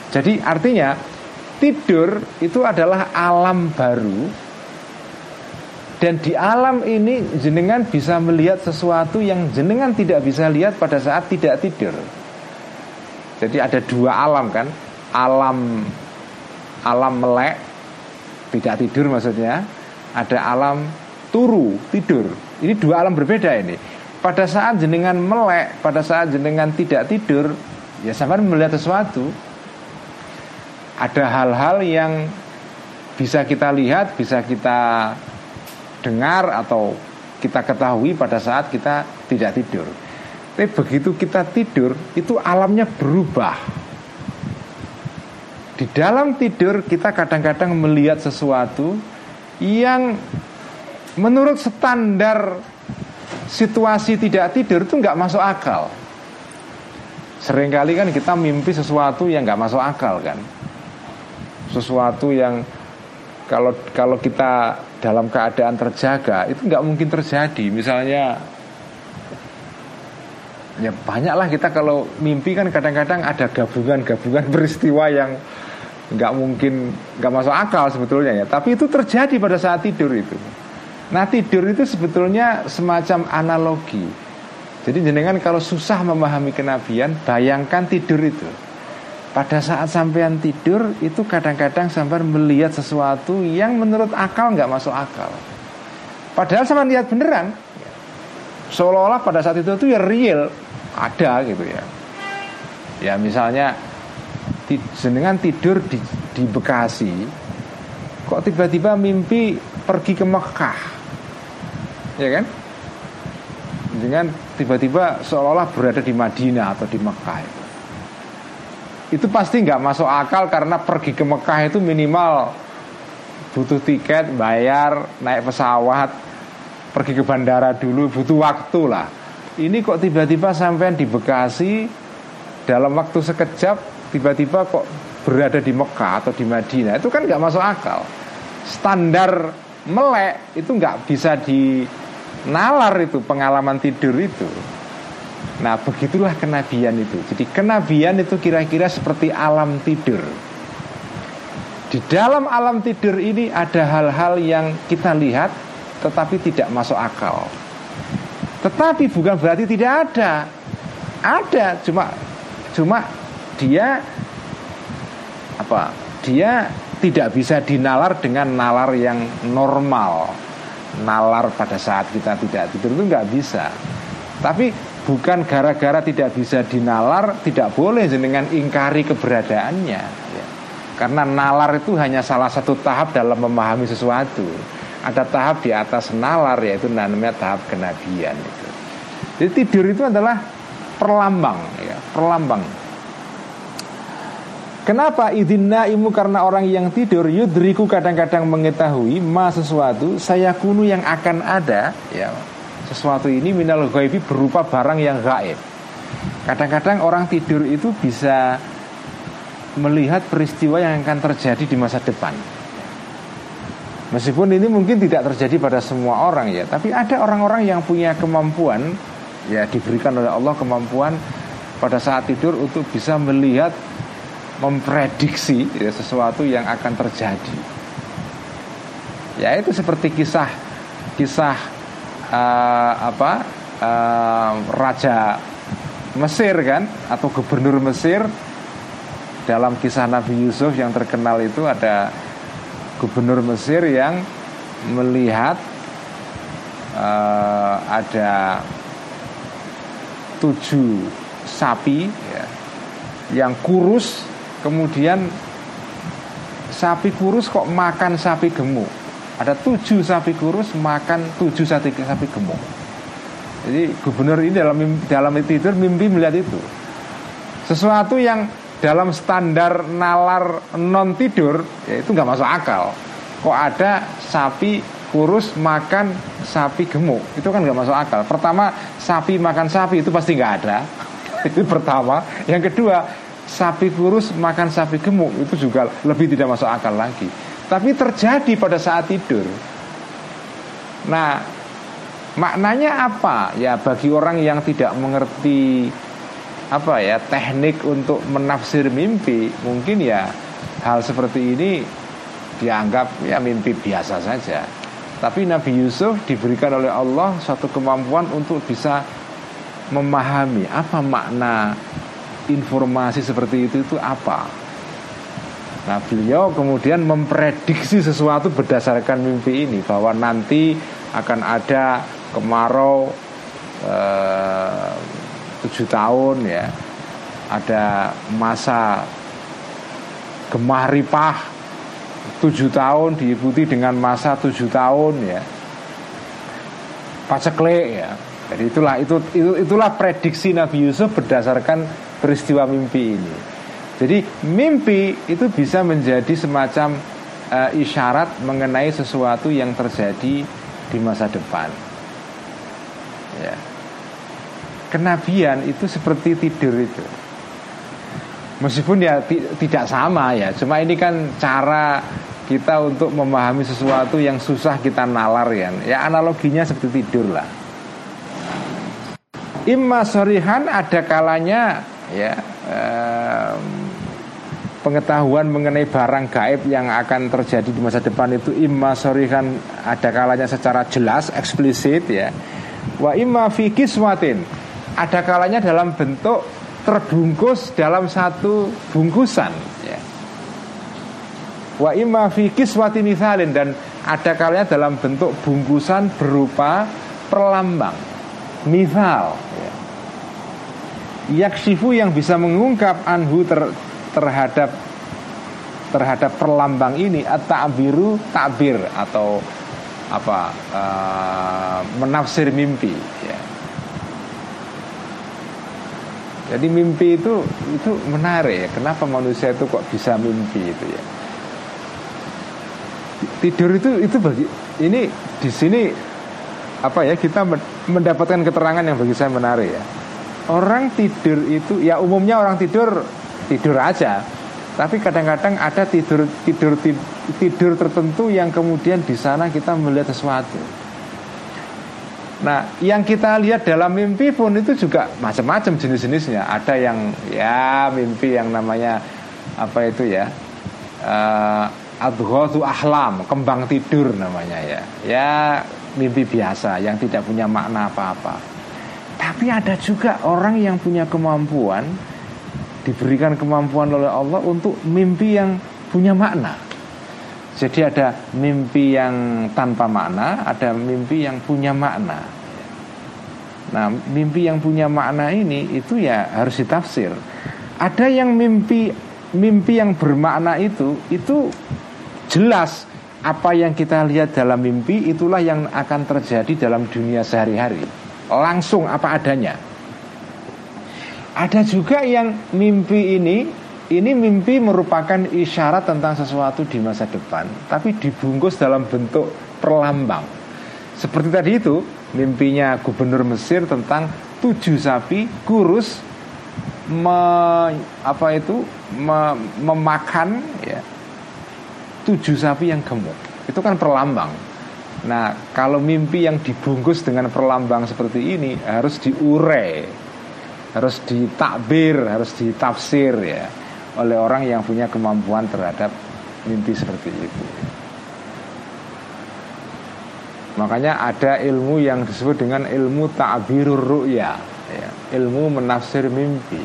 Jadi artinya tidur itu adalah alam baru dan di alam ini jenengan bisa melihat sesuatu yang jenengan tidak bisa lihat pada saat tidak tidur. Jadi ada dua alam kan, alam alam melek tidak tidur maksudnya, ada alam turu tidur. Ini dua alam berbeda ini pada saat jenengan melek, pada saat jenengan tidak tidur, ya sampai melihat sesuatu. Ada hal-hal yang bisa kita lihat, bisa kita dengar atau kita ketahui pada saat kita tidak tidur. Tapi begitu kita tidur, itu alamnya berubah. Di dalam tidur kita kadang-kadang melihat sesuatu yang menurut standar situasi tidak tidur itu nggak masuk akal. Seringkali kan kita mimpi sesuatu yang nggak masuk akal kan, sesuatu yang kalau kalau kita dalam keadaan terjaga itu nggak mungkin terjadi. Misalnya ya banyaklah kita kalau mimpi kan kadang-kadang ada gabungan-gabungan peristiwa yang nggak mungkin nggak masuk akal sebetulnya ya. Tapi itu terjadi pada saat tidur itu. Nah tidur itu sebetulnya semacam analogi. Jadi jenengan kalau susah memahami kenabian Bayangkan tidur itu. Pada saat sampean tidur Itu kadang-kadang sampean melihat sesuatu Yang menurut akal nggak masuk akal. Padahal sampean lihat beneran. Seolah-olah pada saat itu itu ya real Ada gitu ya. Ya misalnya Jenengan tidur di, di Bekasi Kok tiba-tiba mimpi pergi ke Mekah ya kan? Dengan tiba-tiba seolah-olah berada di Madinah atau di Mekah itu. Itu pasti nggak masuk akal karena pergi ke Mekah itu minimal butuh tiket, bayar, naik pesawat, pergi ke bandara dulu, butuh waktu lah. Ini kok tiba-tiba sampai di Bekasi dalam waktu sekejap tiba-tiba kok berada di Mekah atau di Madinah itu kan nggak masuk akal. Standar melek itu nggak bisa di nalar itu pengalaman tidur itu. Nah, begitulah kenabian itu. Jadi kenabian itu kira-kira seperti alam tidur. Di dalam alam tidur ini ada hal-hal yang kita lihat tetapi tidak masuk akal. Tetapi bukan berarti tidak ada. ada cuma cuma dia apa dia tidak bisa dinalar dengan nalar yang normal nalar pada saat kita tidak tidur itu nggak bisa. Tapi bukan gara-gara tidak bisa dinalar tidak boleh dengan ingkari keberadaannya. Ya. karena nalar itu hanya salah satu tahap dalam memahami sesuatu. Ada tahap di atas nalar yaitu namanya tahap kenabian itu. Jadi tidur itu adalah perlambang ya perlambang Kenapa idin naimu karena orang yang tidur yudriku kadang-kadang mengetahui ma sesuatu saya kunu yang akan ada ya sesuatu ini minal ghaibi berupa barang yang gaib. Kadang-kadang orang tidur itu bisa melihat peristiwa yang akan terjadi di masa depan. Meskipun ini mungkin tidak terjadi pada semua orang ya, tapi ada orang-orang yang punya kemampuan ya diberikan oleh Allah kemampuan pada saat tidur untuk bisa melihat memprediksi ya, sesuatu yang akan terjadi. Ya itu seperti kisah kisah uh, apa uh, raja Mesir kan atau gubernur Mesir dalam kisah Nabi Yusuf yang terkenal itu ada gubernur Mesir yang melihat uh, ada tujuh sapi ya, yang kurus Kemudian sapi kurus kok makan sapi gemuk. Ada tujuh sapi kurus makan tujuh sapi, sapi gemuk. Jadi gubernur ini dalam dalam tidur mimpi melihat itu. Sesuatu yang dalam standar nalar non tidur ya itu nggak masuk akal. Kok ada sapi kurus makan sapi gemuk itu kan nggak masuk akal. Pertama sapi makan sapi itu pasti nggak ada. itu pertama. Yang kedua sapi kurus makan sapi gemuk itu juga lebih tidak masuk akal lagi. Tapi terjadi pada saat tidur. Nah, maknanya apa? Ya bagi orang yang tidak mengerti apa ya teknik untuk menafsir mimpi, mungkin ya hal seperti ini dianggap ya mimpi biasa saja. Tapi Nabi Yusuf diberikan oleh Allah satu kemampuan untuk bisa memahami apa makna informasi seperti itu itu apa? Nah beliau kemudian memprediksi sesuatu berdasarkan mimpi ini bahwa nanti akan ada kemarau eh, tujuh tahun ya, ada masa gemah ripah tujuh tahun diikuti dengan masa tujuh tahun ya, pacekle ya. Jadi itulah itu, itu itulah prediksi Nabi Yusuf berdasarkan peristiwa mimpi ini. Jadi mimpi itu bisa menjadi semacam uh, isyarat mengenai sesuatu yang terjadi di masa depan. Ya. Kenabian itu seperti tidur itu. Meskipun ya tidak sama ya, cuma ini kan cara kita untuk memahami sesuatu yang susah kita nalar ya. Ya analoginya seperti tidur lah. Imma sorihan ada kalanya ya um, pengetahuan mengenai barang gaib yang akan terjadi di masa depan itu imma sorikan ada kalanya secara jelas eksplisit ya. Wa imma fi kiswatin ada kalanya dalam bentuk terbungkus dalam satu bungkusan ya. Wa imma fi kiswatin misalin dan ada kalanya dalam bentuk bungkusan berupa perlambang misal yaksifu yang bisa mengungkap anhu ter, terhadap terhadap perlambang ini at-ta'biru ta'bir atau apa uh, menafsir mimpi ya. Jadi mimpi itu itu menarik ya. Kenapa manusia itu kok bisa mimpi itu ya? Tidur itu itu bagi ini di sini apa ya kita mendapatkan keterangan yang bagi saya menarik ya. Orang tidur itu ya umumnya orang tidur tidur aja. Tapi kadang-kadang ada tidur tidur tidur tertentu yang kemudian di sana kita melihat sesuatu. Nah, yang kita lihat dalam mimpi pun itu juga macam-macam jenis-jenisnya. Ada yang ya mimpi yang namanya apa itu ya? Uh, ahlam, kembang tidur namanya ya. Ya mimpi biasa yang tidak punya makna apa-apa. Tapi ada juga orang yang punya kemampuan diberikan kemampuan oleh Allah untuk mimpi yang punya makna. Jadi ada mimpi yang tanpa makna, ada mimpi yang punya makna. Nah, mimpi yang punya makna ini itu ya harus ditafsir. Ada yang mimpi mimpi yang bermakna itu itu jelas apa yang kita lihat dalam mimpi itulah yang akan terjadi dalam dunia sehari-hari. Langsung apa adanya. Ada juga yang mimpi ini ini mimpi merupakan isyarat tentang sesuatu di masa depan, tapi dibungkus dalam bentuk perlambang. Seperti tadi itu, mimpinya gubernur Mesir tentang tujuh sapi kurus me, apa itu me, memakan ya tujuh sapi yang gemuk. Itu kan perlambang. Nah, kalau mimpi yang dibungkus dengan perlambang seperti ini harus diure, harus ditakbir, harus ditafsir ya oleh orang yang punya kemampuan terhadap mimpi seperti itu. Makanya ada ilmu yang disebut dengan ilmu ta'birur ru'ya ya, Ilmu menafsir mimpi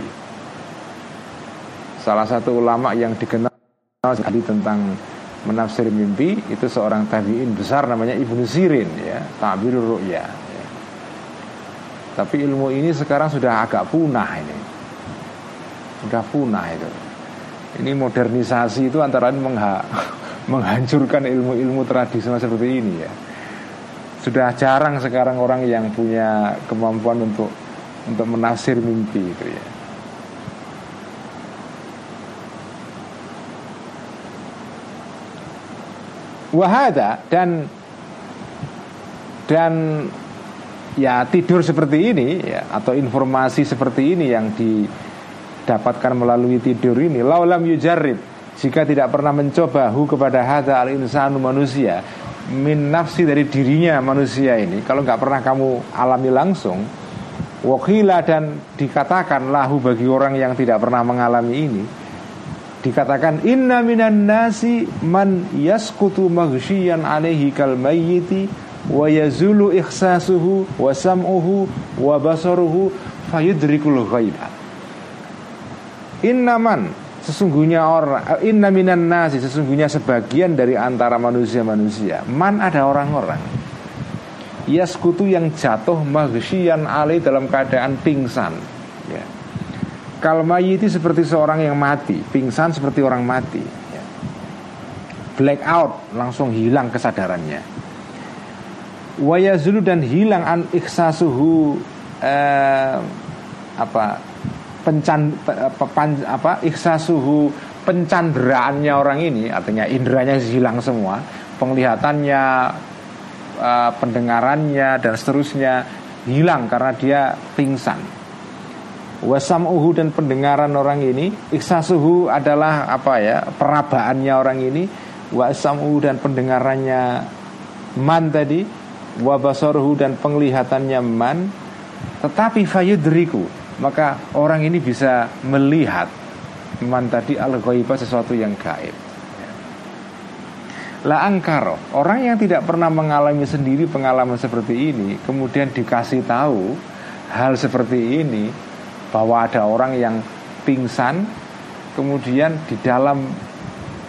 Salah satu ulama yang dikenal sekali tentang menafsir mimpi itu seorang tabiin besar namanya Ibnu Sirin ya tabirur ru'ya ya. tapi ilmu ini sekarang sudah agak punah ini. Sudah punah itu. Ini modernisasi itu antara lain mengha menghancurkan ilmu-ilmu tradisional seperti ini ya. Sudah jarang sekarang orang yang punya kemampuan untuk untuk menafsir mimpi itu ya wahada dan dan ya tidur seperti ini ya atau informasi seperti ini yang didapatkan melalui tidur ini laulam yujarib jika tidak pernah mencoba hu kepada hada al insanu manusia min nafsi dari dirinya manusia ini kalau nggak pernah kamu alami langsung wakila dan dikatakan lahu bagi orang yang tidak pernah mengalami ini dikatakan inna minan nasi man yaskutu maghsyian alaihi kal mayyiti wa yazulu ihsasuhu wa sam'uhu wa basaruhu fayudrikul ghaiba. Inna man sesungguhnya orang inna minan nasi sesungguhnya sebagian dari antara manusia-manusia. Man ada orang-orang. Yaskutu yang jatuh maghsyian alaihi dalam keadaan pingsan. Ya itu seperti seorang yang mati Pingsan seperti orang mati ya. Black out Langsung hilang kesadarannya Wayazulu dan hilang an ikhsasuhu eh, apa pencan apa, apa ikhsasuhu pencanderaannya orang ini artinya indranya hilang semua penglihatannya eh, pendengarannya dan seterusnya hilang karena dia pingsan wasamuhu dan pendengaran orang ini. Iksasuhu adalah apa ya perabaannya orang ini. Wasamuhu dan pendengarannya man tadi. Wabasoruhu dan penglihatannya man. Tetapi fayudriku maka orang ini bisa melihat man tadi al sesuatu yang gaib. La angkaro Orang yang tidak pernah mengalami sendiri pengalaman seperti ini Kemudian dikasih tahu Hal seperti ini bahwa ada orang yang pingsan kemudian di dalam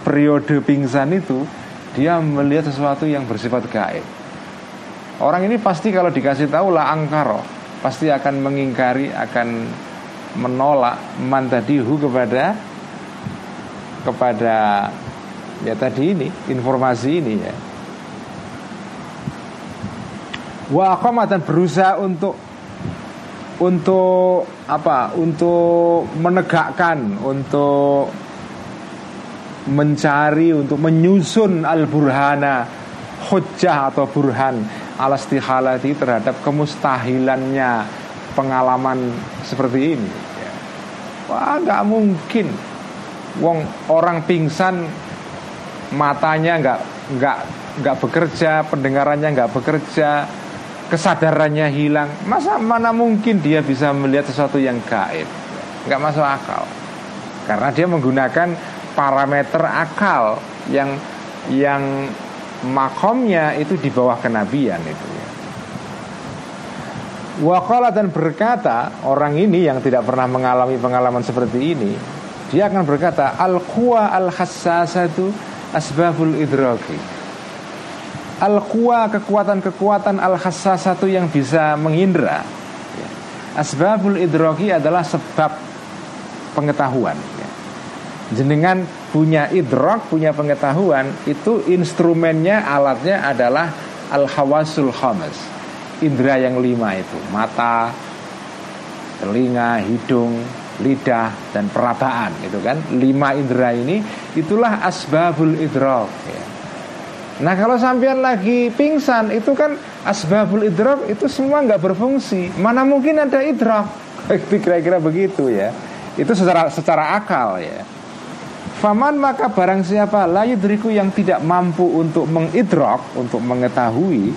periode pingsan itu dia melihat sesuatu yang bersifat gaib. Orang ini pasti kalau dikasih tahu lah angkaro pasti akan mengingkari, akan menolak mantadihu kepada kepada ya tadi ini informasi ini ya. Wa dan berusaha untuk untuk apa? Untuk menegakkan, untuk mencari, untuk menyusun al-burhana hujjah atau burhan al istihalati terhadap kemustahilannya pengalaman seperti ini. Wah, nggak mungkin. Wong orang pingsan matanya nggak nggak nggak bekerja, pendengarannya nggak bekerja, kesadarannya hilang. Masa mana mungkin dia bisa melihat sesuatu yang gaib? Nggak masuk akal. Karena dia menggunakan parameter akal yang yang makomnya itu di bawah kenabian itu. Ya. Wakala dan berkata orang ini yang tidak pernah mengalami pengalaman seperti ini dia akan berkata al kuwa al hassasatu asbabul idraki al kuwa kekuatan-kekuatan al hassasatu yang bisa mengindra asbabul idraki adalah sebab pengetahuan. Jenengan punya idrok punya pengetahuan itu instrumennya alatnya adalah al hawasul khamas indera yang lima itu. Mata telinga hidung lidah dan perabaan itu kan? Lima indera ini itulah asbabul idrok ya. Nah kalau sampean lagi pingsan itu kan asbabul idrok itu semua nggak berfungsi. Mana mungkin ada idrok itu kira-kira begitu ya. Itu secara secara akal ya. Faman maka barang siapa layudriku yang tidak mampu untuk mengidrok Untuk mengetahui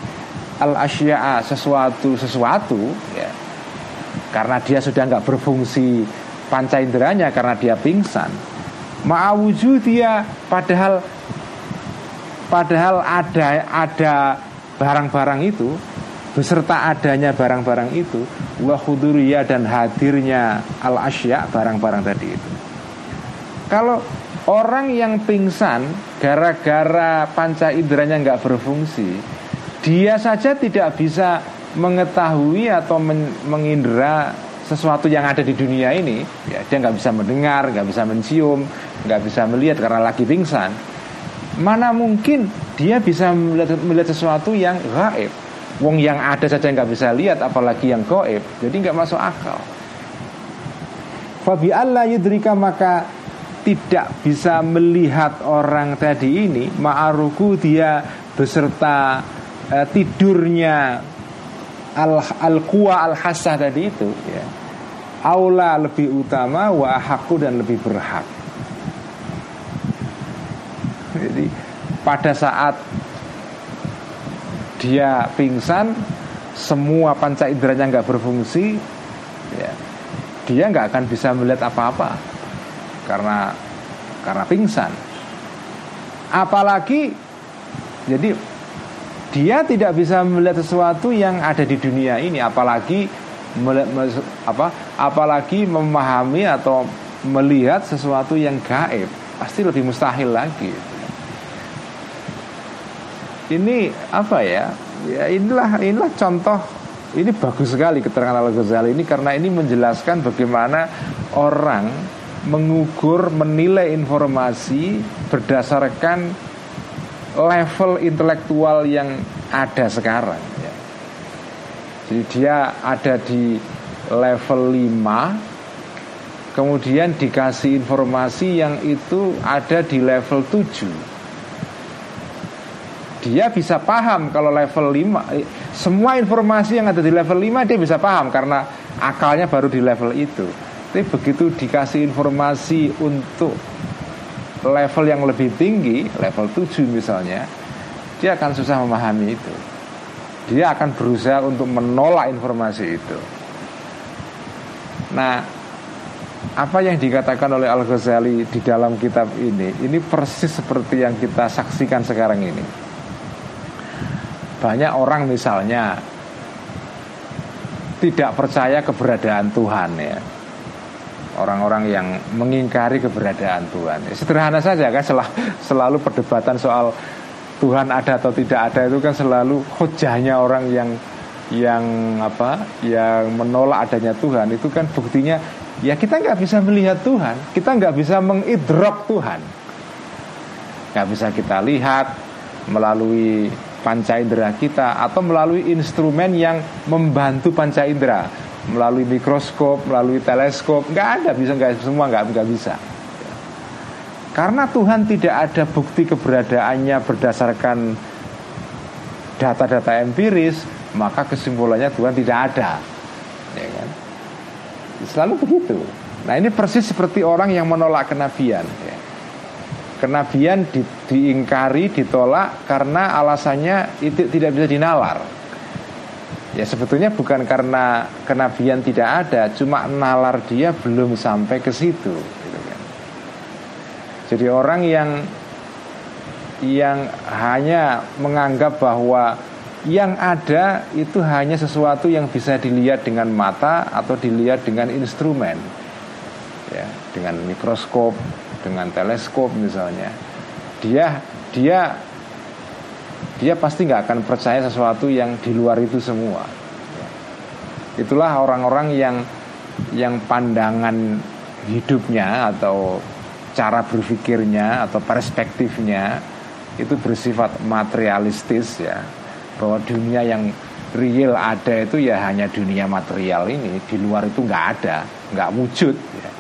al asya'a sesuatu sesuatu ya. Karena dia sudah nggak berfungsi panca inderanya karena dia pingsan. Ma'awuju dia padahal padahal ada ada barang-barang itu beserta adanya barang-barang itu wa dan hadirnya al asya barang-barang tadi itu. Kalau orang yang pingsan gara-gara panca inderanya nggak berfungsi dia saja tidak bisa mengetahui atau men mengindra sesuatu yang ada di dunia ini ya dia nggak bisa mendengar nggak bisa mencium nggak bisa melihat karena lagi pingsan mana mungkin dia bisa melihat, melihat sesuatu yang gaib? Wong yang ada saja nggak bisa lihat apalagi yang gaib jadi nggak masuk akal. Fabi Allah yudrika maka tidak bisa melihat orang tadi ini ma'aruku dia beserta uh, tidurnya al al al hasah tadi itu ya. Aula lebih utama wa haku dan lebih berhak jadi pada saat dia pingsan semua panca inderanya nggak berfungsi ya, dia nggak akan bisa melihat apa-apa. Karena karena pingsan. Apalagi jadi dia tidak bisa melihat sesuatu yang ada di dunia ini. Apalagi apa apalagi memahami atau melihat sesuatu yang gaib. Pasti lebih mustahil lagi ini apa ya? Ya inilah inilah contoh. Ini bagus sekali keterangan Al Ghazali ini karena ini menjelaskan bagaimana orang mengukur menilai informasi berdasarkan level intelektual yang ada sekarang ya. Jadi dia ada di level 5 Kemudian dikasih informasi yang itu ada di level 7 Dia bisa paham kalau level 5 eh, Semua informasi yang ada di level 5 dia bisa paham Karena akalnya baru di level itu Tapi begitu dikasih informasi untuk level yang lebih tinggi, level 7 misalnya, dia akan susah memahami itu. Dia akan berusaha untuk menolak informasi itu. Nah, apa yang dikatakan oleh Al-Ghazali di dalam kitab ini, ini persis seperti yang kita saksikan sekarang ini. Banyak orang misalnya tidak percaya keberadaan Tuhan ya. Orang-orang yang mengingkari keberadaan Tuhan. Ya, sederhana saja kan? Sel selalu perdebatan soal Tuhan ada atau tidak ada itu kan selalu hujahnya orang yang yang apa yang menolak adanya Tuhan. Itu kan buktinya ya kita nggak bisa melihat Tuhan. Kita nggak bisa mengidrok Tuhan. Nggak bisa kita lihat melalui panca indera kita atau melalui instrumen yang membantu panca indera melalui mikroskop, melalui teleskop, nggak ada bisa nggak semua nggak nggak bisa. Karena Tuhan tidak ada bukti keberadaannya berdasarkan data-data empiris, maka kesimpulannya Tuhan tidak ada. Ya kan? Selalu begitu. Nah ini persis seperti orang yang menolak kenabian. Ya. Kenabian di, diingkari, ditolak karena alasannya itu tidak bisa dinalar. Ya sebetulnya bukan karena kenabian tidak ada, cuma nalar dia belum sampai ke situ. Gitu kan. Jadi orang yang yang hanya menganggap bahwa Yang ada itu hanya sesuatu yang bisa dilihat dengan mata atau dilihat dengan instrumen, ya, dengan mikroskop, dengan teleskop misalnya. Dia dia dia pasti nggak akan percaya sesuatu yang di luar itu semua. Itulah orang-orang yang yang pandangan hidupnya atau cara berpikirnya atau perspektifnya itu bersifat materialistis ya bahwa dunia yang real ada itu ya hanya dunia material ini di luar itu nggak ada nggak wujud ya.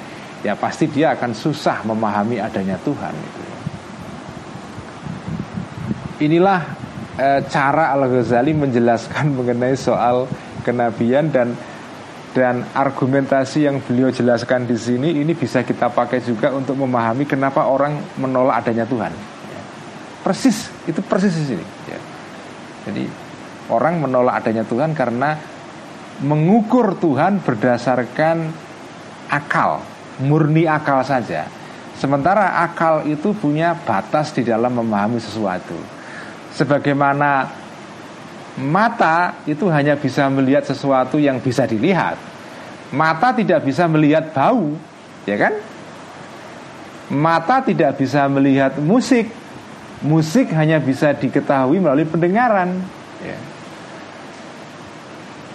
Ya pasti dia akan susah memahami adanya Tuhan inilah e, cara Al Ghazali menjelaskan mengenai soal kenabian dan dan argumentasi yang beliau jelaskan di sini ini bisa kita pakai juga untuk memahami kenapa orang menolak adanya Tuhan. Persis, itu persis di sini. Ya. Jadi orang menolak adanya Tuhan karena mengukur Tuhan berdasarkan akal, murni akal saja. Sementara akal itu punya batas di dalam memahami sesuatu. Sebagaimana mata itu hanya bisa melihat sesuatu yang bisa dilihat. Mata tidak bisa melihat bau, ya kan? Mata tidak bisa melihat musik. Musik hanya bisa diketahui melalui pendengaran. Ya.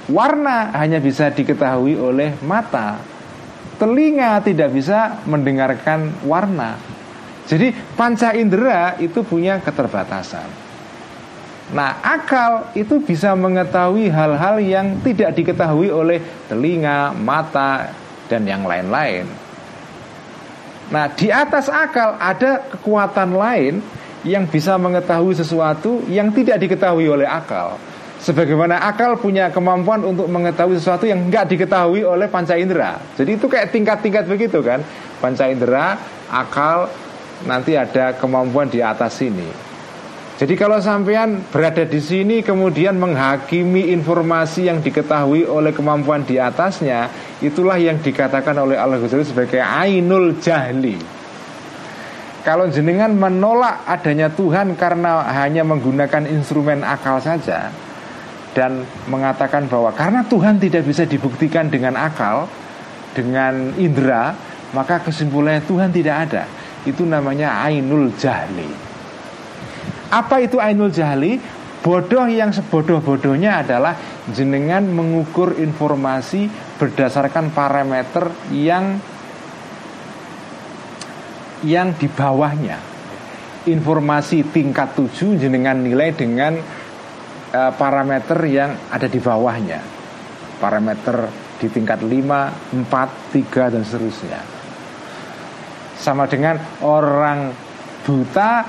Warna hanya bisa diketahui oleh mata. Telinga tidak bisa mendengarkan warna. Jadi panca indera itu punya keterbatasan. Nah, akal itu bisa mengetahui hal-hal yang tidak diketahui oleh telinga, mata, dan yang lain-lain. Nah, di atas akal ada kekuatan lain yang bisa mengetahui sesuatu yang tidak diketahui oleh akal. Sebagaimana akal punya kemampuan untuk mengetahui sesuatu yang nggak diketahui oleh panca indera. Jadi itu kayak tingkat-tingkat begitu kan. Panca indera, akal, nanti ada kemampuan di atas sini. Jadi kalau sampean berada di sini kemudian menghakimi informasi yang diketahui oleh kemampuan di atasnya, itulah yang dikatakan oleh Allah Ghazali sebagai ainul jahli. Kalau jenengan menolak adanya Tuhan karena hanya menggunakan instrumen akal saja dan mengatakan bahwa karena Tuhan tidak bisa dibuktikan dengan akal, dengan indera, maka kesimpulannya Tuhan tidak ada. Itu namanya ainul jahli. Apa itu ainul jahli? Bodoh yang sebodoh-bodohnya adalah jenengan mengukur informasi berdasarkan parameter yang yang di bawahnya. Informasi tingkat 7 jenengan nilai dengan uh, parameter yang ada di bawahnya. Parameter di tingkat 5, 4, 3 dan seterusnya. Sama dengan orang buta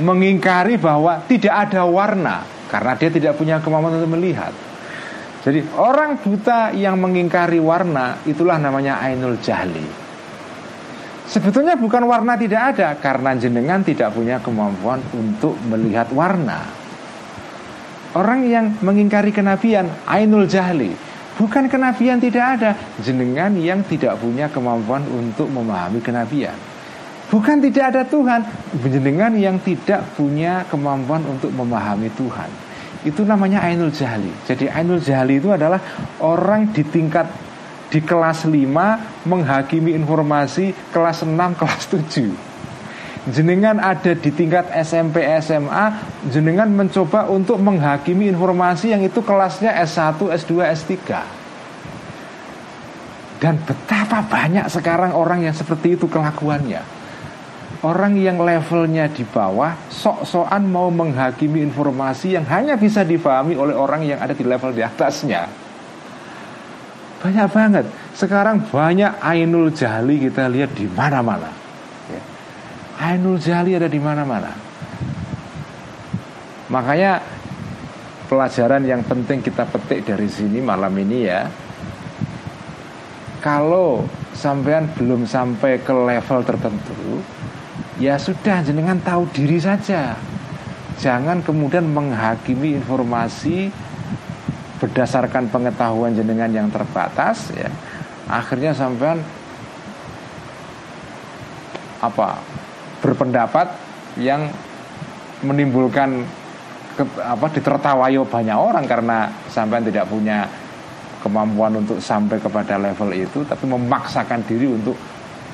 mengingkari bahwa tidak ada warna karena dia tidak punya kemampuan untuk melihat. Jadi orang buta yang mengingkari warna itulah namanya ainul jahli. Sebetulnya bukan warna tidak ada karena jenengan tidak punya kemampuan untuk melihat warna. Orang yang mengingkari kenabian ainul jahli Bukan kenabian tidak ada Jenengan yang tidak punya kemampuan untuk memahami kenabian Bukan tidak ada Tuhan, jenengan yang tidak punya kemampuan untuk memahami Tuhan. Itu namanya Ainul Jahli. Jadi Ainul Jahli itu adalah orang di tingkat di kelas 5 menghakimi informasi kelas 6, kelas 7. Jenengan ada di tingkat SMP, SMA, jenengan mencoba untuk menghakimi informasi yang itu kelasnya S1, S2, S3. Dan betapa banyak sekarang orang yang seperti itu kelakuannya Orang yang levelnya di bawah Sok-sokan mau menghakimi informasi Yang hanya bisa difahami oleh orang yang ada di level di atasnya Banyak banget Sekarang banyak Ainul Jahli kita lihat di mana-mana. Ainul Jahli ada di mana-mana. Makanya pelajaran yang penting kita petik dari sini malam ini ya. Kalau sampean belum sampai ke level tertentu Ya sudah jenengan tahu diri saja. Jangan kemudian menghakimi informasi Berdasarkan pengetahuan jenengan yang terbatas ya. Akhirnya sampean Apa Berpendapat yang menimbulkan ke, apa ditertawai banyak orang karena sampai tidak punya kemampuan untuk sampai kepada level itu tapi memaksakan diri untuk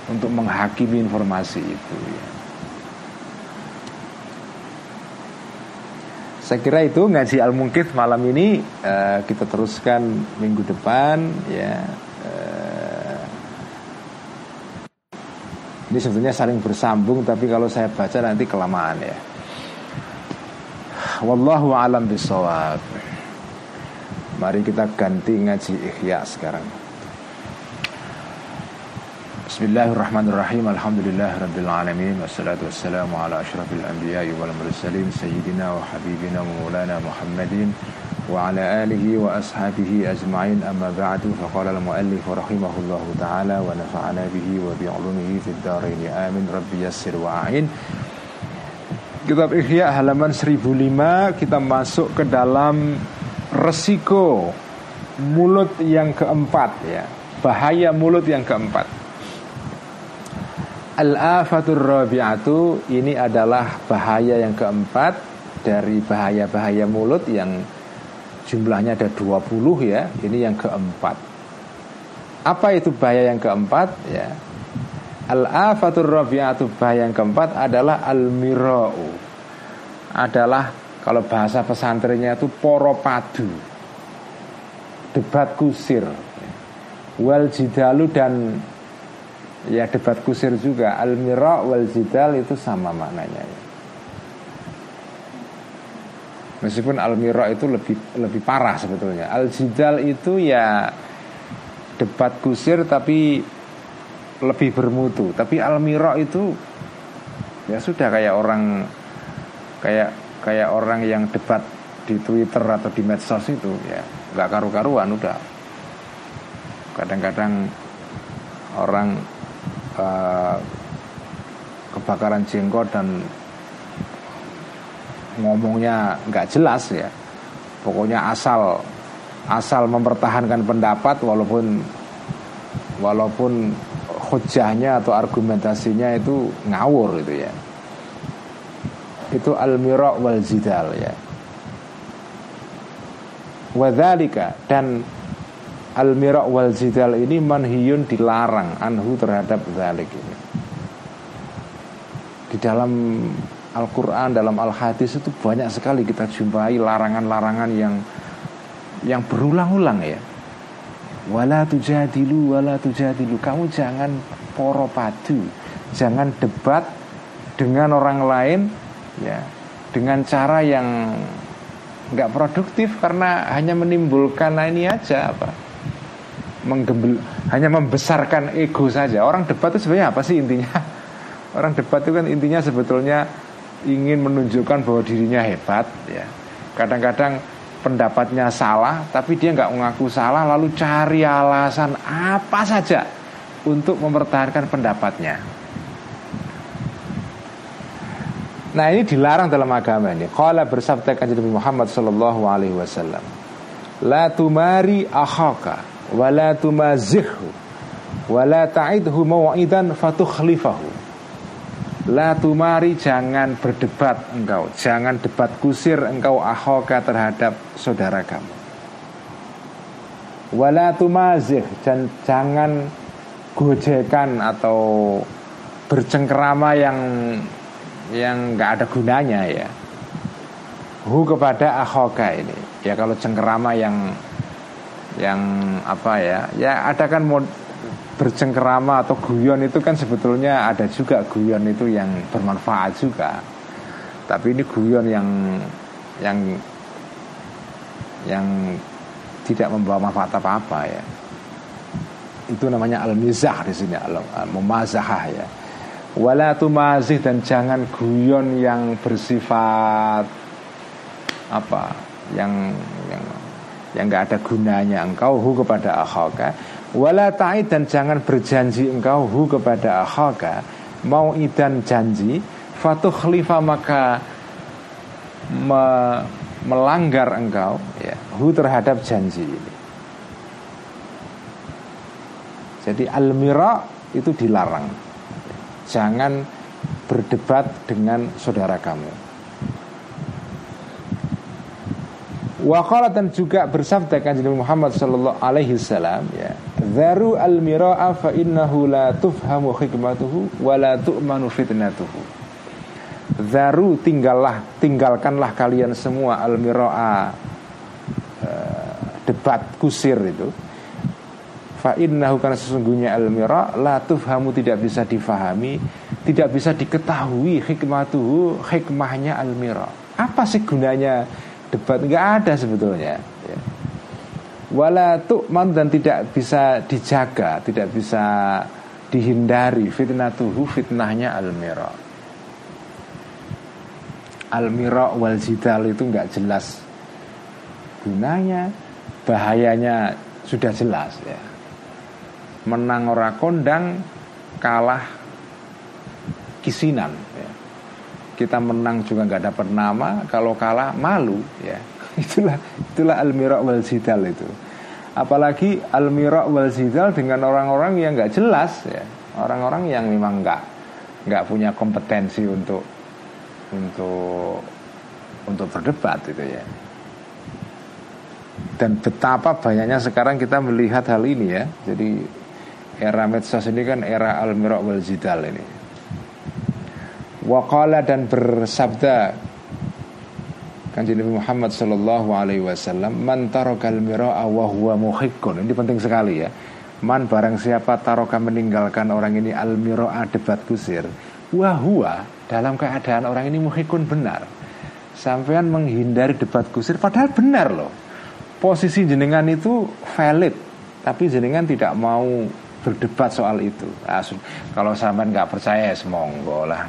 untuk menghakimi informasi itu ya. Saya kira itu ngaji al mungkit malam ini uh, kita teruskan minggu depan ya. Ini sebetulnya saling bersambung tapi kalau saya baca nanti kelamaan ya. Wallahu alam bisawab. Mari kita ganti ngaji ikhya sekarang. Bismillahirrahmanirrahim Alhamdulillah Rabbil Alamin Wassalatu wassalamu ala ashrafil anbiya wal mursalin Sayyidina wa habibina wa maulana Muhammadin Wa ashabihi ajma'in Amma ba'du faqala al-muallif rahimahullahu ta'ala Wa nafa'ana bihi wa bi'ulumihi fid daraini. Amin Rabbi yassir wa'ain Kitab Ihya halaman 1005 Kita masuk ke dalam resiko mulut yang keempat ya. Bahaya mulut yang keempat. Al-afatur rabi'atu ini adalah bahaya yang keempat dari bahaya-bahaya mulut yang jumlahnya ada 20 ya. Ini yang keempat. Apa itu bahaya yang keempat ya? Al-afatur rabi'atu bahaya yang keempat adalah al-mira'u. Adalah kalau bahasa pesantrennya itu poropadu. Debat kusir. Wal jidalu dan Ya debat kusir juga Al-mira wal jidal itu sama maknanya ya. Meskipun al-mira itu lebih lebih parah sebetulnya. Al-jidal itu ya Debat kusir tapi Lebih bermutu. Tapi al-mira itu Ya sudah kayak orang Kayak kayak orang yang debat di Twitter atau di medsos itu ya. Nggak karu-karuan udah. Kadang-kadang orang uh, kebakaran jenggot dan ngomongnya nggak jelas ya. Pokoknya asal asal mempertahankan pendapat walaupun walaupun hujahnya atau argumentasinya itu ngawur gitu ya. Itu al mira wal zidal ya. Wadhalika dan Al-mira' wal jidal ini manhiyun dilarang anhu terhadap zalik ini. Di dalam Al-Quran, dalam Al-Hadis itu banyak sekali kita jumpai larangan-larangan yang yang berulang-ulang ya. Wala tujadilu, wala tujadilu. Kamu jangan poro padu, jangan debat dengan orang lain ya dengan cara yang nggak produktif karena hanya menimbulkan nah ini aja apa menggembel hanya membesarkan ego saja. Orang debat itu sebenarnya apa sih intinya? Orang debat itu kan intinya sebetulnya ingin menunjukkan bahwa dirinya hebat ya. Kadang-kadang pendapatnya salah tapi dia nggak mengaku salah lalu cari alasan apa saja untuk mempertahankan pendapatnya. Nah ini dilarang dalam agama ini. Kalau bersabda kanjeng Nabi Muhammad Sallallahu Alaihi Wasallam, la tumari akhaka wala tumazihhu wala ta'idhu mau'idan La tumari jangan berdebat engkau. Jangan debat kusir engkau ahoka terhadap saudara kamu. Wala tumazih dan Jangan gojekan atau bercengkerama yang yang nggak ada gunanya ya. Hu kepada ahoka ini. Ya kalau cengkerama yang yang apa ya? Ya ada kan mod bercengkerama atau guyon itu kan sebetulnya ada juga guyon itu yang bermanfaat juga. Tapi ini guyon yang yang yang tidak membawa manfaat apa-apa ya. Itu namanya al-mizah di sini al-memazahah ya. Wala tumazih dan jangan guyon yang bersifat apa yang yang yang nggak ada gunanya. Engkau hu kepada akhaka wala ta'id dan jangan berjanji engkau hu kepada akhaka. Mau idan janji fatuh khalifa maka me, melanggar engkau ya hu terhadap janji. Ini jadi al-mira itu dilarang. Jangan berdebat dengan saudara kamu. Wa dan juga bersabda kanjeng Muhammad sallallahu alaihi wasallam ya. Dharu al-mira'a fa innahu la tufhamu hikmatuhu wa la tu'manu fitnatuhu. Dharu tinggallah tinggalkanlah kalian semua al-mira'a uh, debat kusir itu. Fa innahu karena sesungguhnya al-mira' la tufhamu tidak bisa difahami, tidak bisa diketahui hikmatuhu, hikmahnya al-mira'. Apa sih gunanya debat nggak ada sebetulnya ya. Wala tu'man dan tidak bisa dijaga tidak bisa dihindari. Fitnah tuhu fitnahnya al-mira. Al-mira wal jidal itu nggak jelas gunanya bahayanya sudah jelas ya. Menang ora kondang kalah kisinan kita menang juga nggak dapat nama kalau kalah malu ya. Itulah itulah al mira wal zidal itu apalagi al mira wal zidal dengan orang-orang yang nggak jelas ya. Orang-orang yang memang nggak nggak punya kompetensi untuk untuk untuk berdebat itu ya. Dan betapa banyaknya sekarang kita melihat hal ini ya. Jadi era medsos ini kan era al mira wal zidal ini. Waqala dan bersabda Kanjeng Nabi Muhammad Sallallahu Alaihi Wasallam Man tarokal mira'a wa huwa muhikkun Ini penting sekali ya. Man barang siapa taroka meninggalkan orang ini al mira'a debat kusir. Wahua dalam keadaan orang ini muhikun benar. Sampean menghindari debat kusir Padahal benar loh. Posisi jenengan itu valid Tapi jenengan tidak mau berdebat soal itu. Nah, Kalau sampean nggak percaya ya semonggo lah.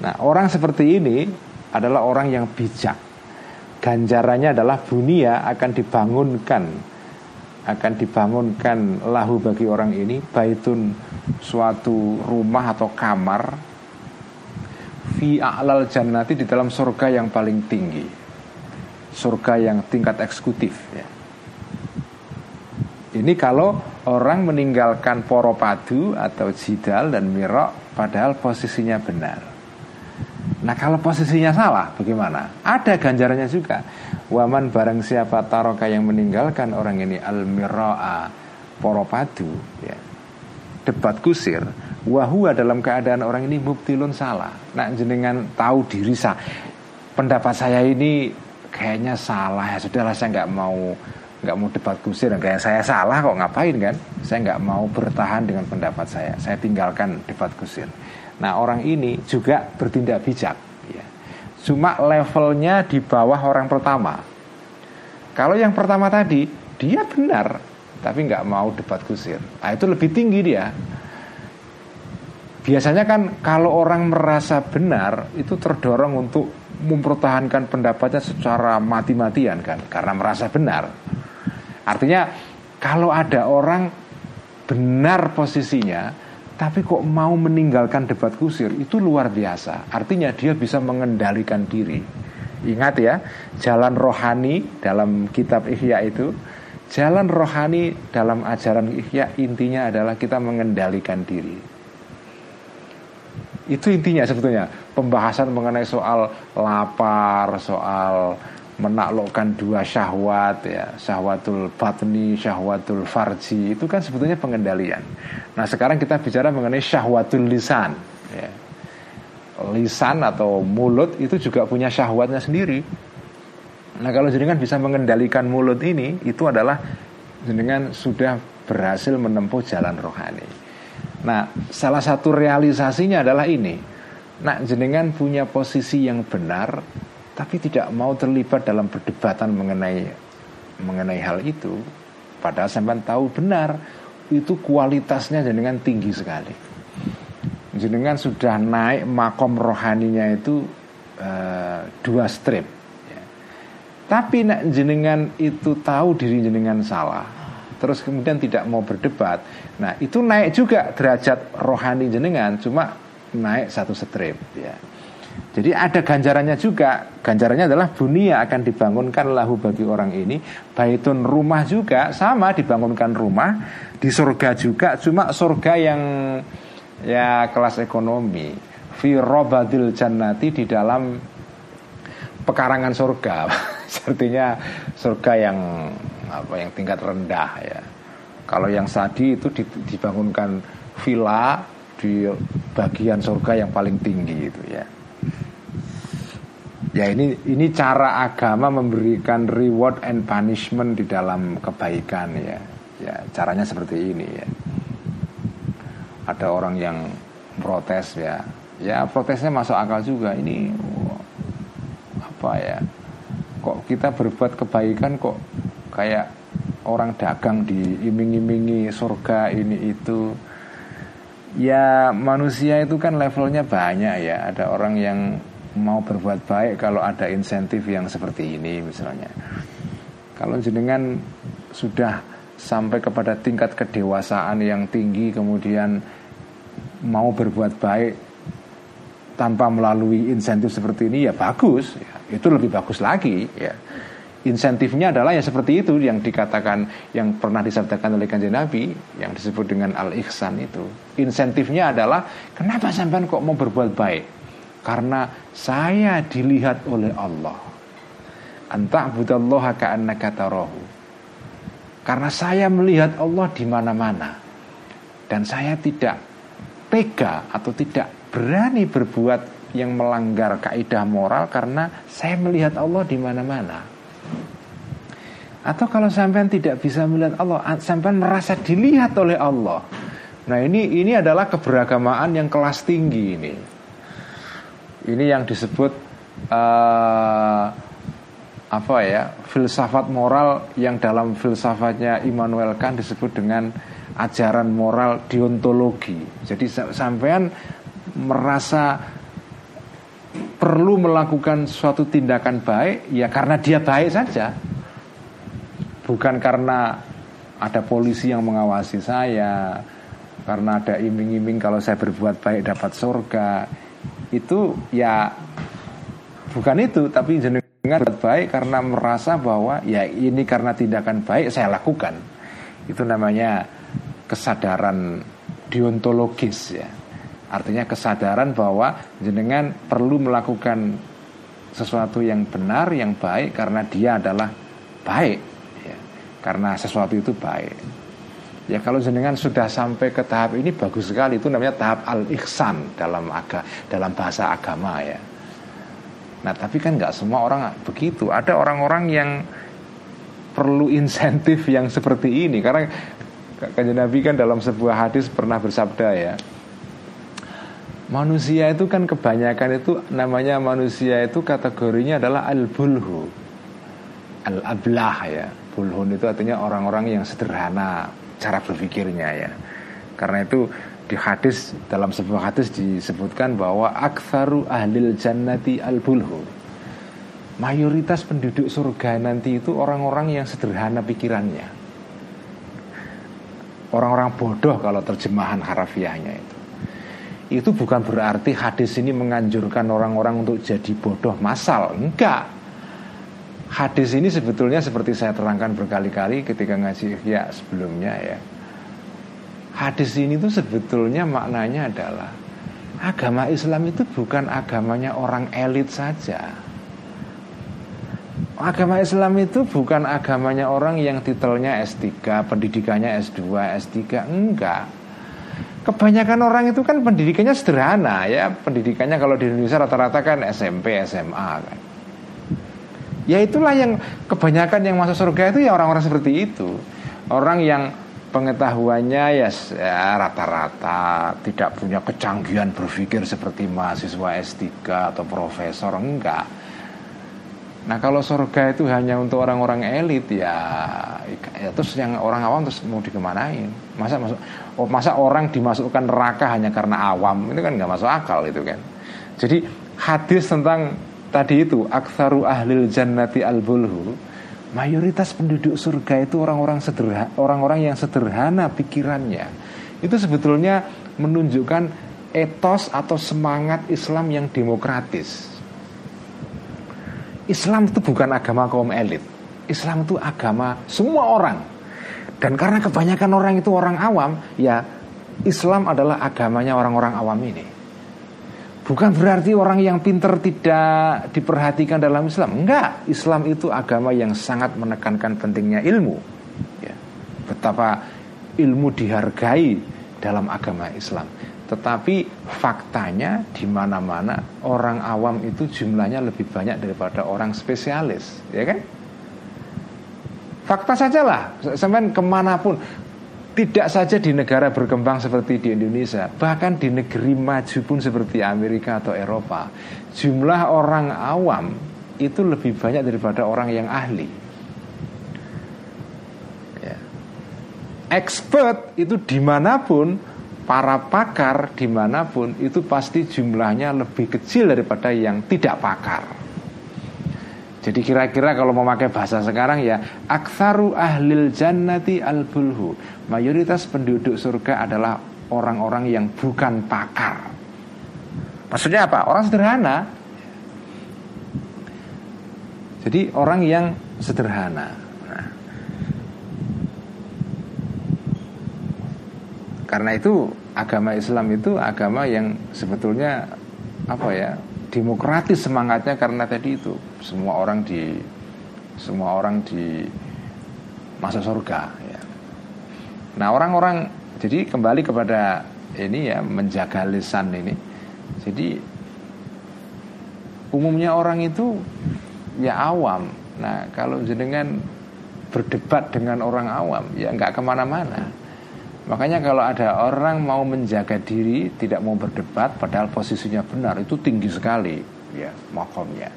Nah orang seperti ini adalah orang yang bijak Ganjarannya adalah dunia akan dibangunkan Akan dibangunkan lahu bagi orang ini Baitun suatu rumah atau kamar Fi a'lal jannati di dalam surga yang paling tinggi Surga yang tingkat eksekutif ya. Ini kalau orang meninggalkan poropadu atau jidal dan mirok Padahal posisinya benar Nah kalau posisinya salah bagaimana? Ada ganjarannya juga. Waman barang siapa taroka yang meninggalkan orang ini Al-Mira'a Poropadu ya. Debat kusir Wahua dalam keadaan orang ini Mubtilun salah. Nah jenengan tahu diri saya Pendapat saya ini Kayaknya salah ya. Sudahlah saya nggak mau nggak mau debat kusir. Kayak saya salah kok ngapain kan? Saya nggak mau bertahan dengan pendapat saya. Saya tinggalkan debat kusir Nah orang ini juga bertindak bijak ya. Cuma levelnya di bawah orang pertama. Kalau yang pertama tadi Dia benar Tapi nggak mau debat kusir. Nah itu lebih tinggi dia. Biasanya kan kalau orang merasa benar Itu terdorong untuk mempertahankan pendapatnya secara mati-matian kan Karena merasa benar. Artinya kalau ada orang benar posisinya tapi kok mau meninggalkan debat kusir itu luar biasa. Artinya dia bisa mengendalikan diri. Ingat ya, jalan rohani dalam kitab Ihya itu, jalan rohani dalam ajaran Ihya intinya adalah kita mengendalikan diri. Itu intinya sebetulnya pembahasan mengenai soal lapar, soal menaklukkan dua syahwat ya. Syahwatul batni syahwatul farji. Itu kan sebetulnya pengendalian. Nah sekarang kita bicara mengenai syahwatul lisan ya. lisan atau mulut itu juga punya syahwatnya sendiri. Nah kalau jenengan bisa mengendalikan mulut ini itu adalah jenengan sudah berhasil menempuh jalan rohani. Nah salah satu realisasinya adalah ini. Nah jenengan punya posisi yang benar tapi tidak mau terlibat dalam perdebatan mengenai mengenai hal itu. Padahal sampai tahu benar itu kualitasnya jenengan tinggi sekali. Jenengan sudah naik makom rohaninya itu uh, dua strip ya. tapi nak jenengan itu tahu diri jenengan salah terus kemudian tidak mau berdebat nah itu naik juga derajat rohani jenengan cuma naik satu strip ya jadi ada ganjarannya juga. Ganjarannya adalah dunia akan dibangunkan lahu bagi orang ini. Baitun rumah juga sama dibangunkan rumah di surga juga. Cuma surga yang ya kelas ekonomi. Fi robadil jannati di dalam pekarangan surga. Artinya surga yang apa yang tingkat rendah ya. Kalau yang sadi itu dibangunkan villa di bagian surga yang paling tinggi itu ya. Ya ini ini cara agama memberikan reward and punishment di dalam kebaikan ya. Ya caranya seperti ini ya. Ada orang yang protes ya. Ya protesnya masuk akal juga. Ini apa ya? Kok kita berbuat kebaikan kok kayak orang dagang diiming-imingi surga ini itu. Ya manusia itu kan levelnya banyak ya. Ada orang yang mau berbuat baik kalau ada insentif yang seperti ini misalnya. Kalau jenengan sudah sampai kepada tingkat kedewasaan yang tinggi kemudian mau berbuat baik tanpa melalui insentif seperti ini ya bagus. Ya, itu lebih bagus lagi ya. Insentifnya adalah yang seperti itu yang dikatakan yang pernah disabdakan oleh kanjeng Nabi yang disebut dengan al ihsan itu. Insentifnya adalah kenapa sampai kok mau berbuat baik karena saya dilihat oleh Allah. Anta budallaha ka'annaka tarahu. Karena saya melihat Allah di mana-mana. Dan saya tidak tega atau tidak berani berbuat yang melanggar kaidah moral karena saya melihat Allah di mana-mana. Atau kalau sampean tidak bisa melihat Allah, sampean merasa dilihat oleh Allah. Nah, ini ini adalah keberagamaan yang kelas tinggi ini. Ini yang disebut uh, apa ya filsafat moral yang dalam filsafatnya Immanuel Kant disebut dengan ajaran moral deontologi. Jadi sampean merasa perlu melakukan suatu tindakan baik ya karena dia baik saja. Bukan karena ada polisi yang mengawasi saya, karena ada iming-iming kalau saya berbuat baik dapat surga itu ya bukan itu tapi jenengan buat baik karena merasa bahwa ya ini karena tindakan baik saya lakukan. Itu namanya kesadaran deontologis ya. Artinya kesadaran bahwa jenengan perlu melakukan sesuatu yang benar yang baik karena dia adalah baik ya. karena sesuatu itu baik Ya kalau jenengan sudah sampai ke tahap ini bagus sekali itu namanya tahap al-ihsan dalam aga, dalam bahasa agama ya. Nah tapi kan nggak semua orang begitu. Ada orang-orang yang perlu insentif yang seperti ini karena kanjeng Nabi kan dalam sebuah hadis pernah bersabda ya. Manusia itu kan kebanyakan itu namanya manusia itu kategorinya adalah al-bulhu. Al-ablah ya. Bulhun itu artinya orang-orang yang sederhana, cara berpikirnya ya. Karena itu di hadis dalam sebuah hadis disebutkan bahwa aktsaru ahlil jannati al-bulhu. Mayoritas penduduk surga nanti itu orang-orang yang sederhana pikirannya. Orang-orang bodoh kalau terjemahan harafiahnya itu. Itu bukan berarti hadis ini menganjurkan orang-orang untuk jadi bodoh masal. Enggak hadis ini sebetulnya seperti saya terangkan berkali-kali ketika ngaji ya sebelumnya ya. Hadis ini tuh sebetulnya maknanya adalah agama Islam itu bukan agamanya orang elit saja. Agama Islam itu bukan agamanya orang yang titelnya S3, pendidikannya S2, S3, enggak. Kebanyakan orang itu kan pendidikannya sederhana ya, pendidikannya kalau di Indonesia rata-rata kan SMP, SMA kan. Ya itulah yang kebanyakan yang masuk surga itu ya orang-orang seperti itu. Orang yang pengetahuannya ya, ya rata-rata tidak punya kecanggihan berpikir seperti mahasiswa S3 atau profesor enggak. Nah kalau surga itu hanya untuk orang-orang elit ya, ya terus yang orang awam terus mau dikemanain? Masa masuk, oh, masa orang dimasukkan neraka hanya karena awam itu kan nggak masuk akal itu kan. Jadi hadis tentang tadi itu aksaru ahlil jannati al bulhu mayoritas penduduk surga itu orang-orang sederhana orang-orang yang sederhana pikirannya. Itu sebetulnya menunjukkan etos atau semangat Islam yang demokratis. Islam itu bukan agama kaum elit. Islam itu agama semua orang. Dan karena kebanyakan orang itu orang awam ya Islam adalah agamanya orang-orang awam ini Bukan berarti orang yang pinter tidak diperhatikan dalam Islam. Enggak, Islam itu agama yang sangat menekankan pentingnya ilmu. Ya. Betapa ilmu dihargai dalam agama Islam. Tetapi faktanya di mana-mana orang awam itu jumlahnya lebih banyak daripada orang spesialis, ya kan? Fakta sajalah, sampai ke mana pun tidak saja di negara berkembang seperti di Indonesia, bahkan di negeri maju pun seperti Amerika atau Eropa, jumlah orang awam itu lebih banyak daripada orang yang ahli. Ya. Expert itu di mana pun, para pakar di mana pun itu pasti jumlahnya lebih kecil daripada yang tidak pakar. Jadi kira-kira kalau memakai bahasa sekarang ya Aktsaru ahlil jannati al bulhu Mayoritas penduduk surga adalah orang-orang yang bukan pakar Maksudnya apa? Orang sederhana Jadi orang yang sederhana. Karena itu agama Islam itu agama yang sebetulnya apa ya demokratis semangatnya karena tadi itu. Semua orang di semua orang di masa surga ya. Nah orang-orang jadi kembali kepada ini ya menjaga lisan ini. Jadi umumnya orang itu ya awam. Nah kalau jenengan berdebat dengan orang awam ya nggak ke mana-mana Makanya kalau ada orang mau menjaga diri tidak mau berdebat padahal posisinya benar itu tinggi sekali ya makomnya.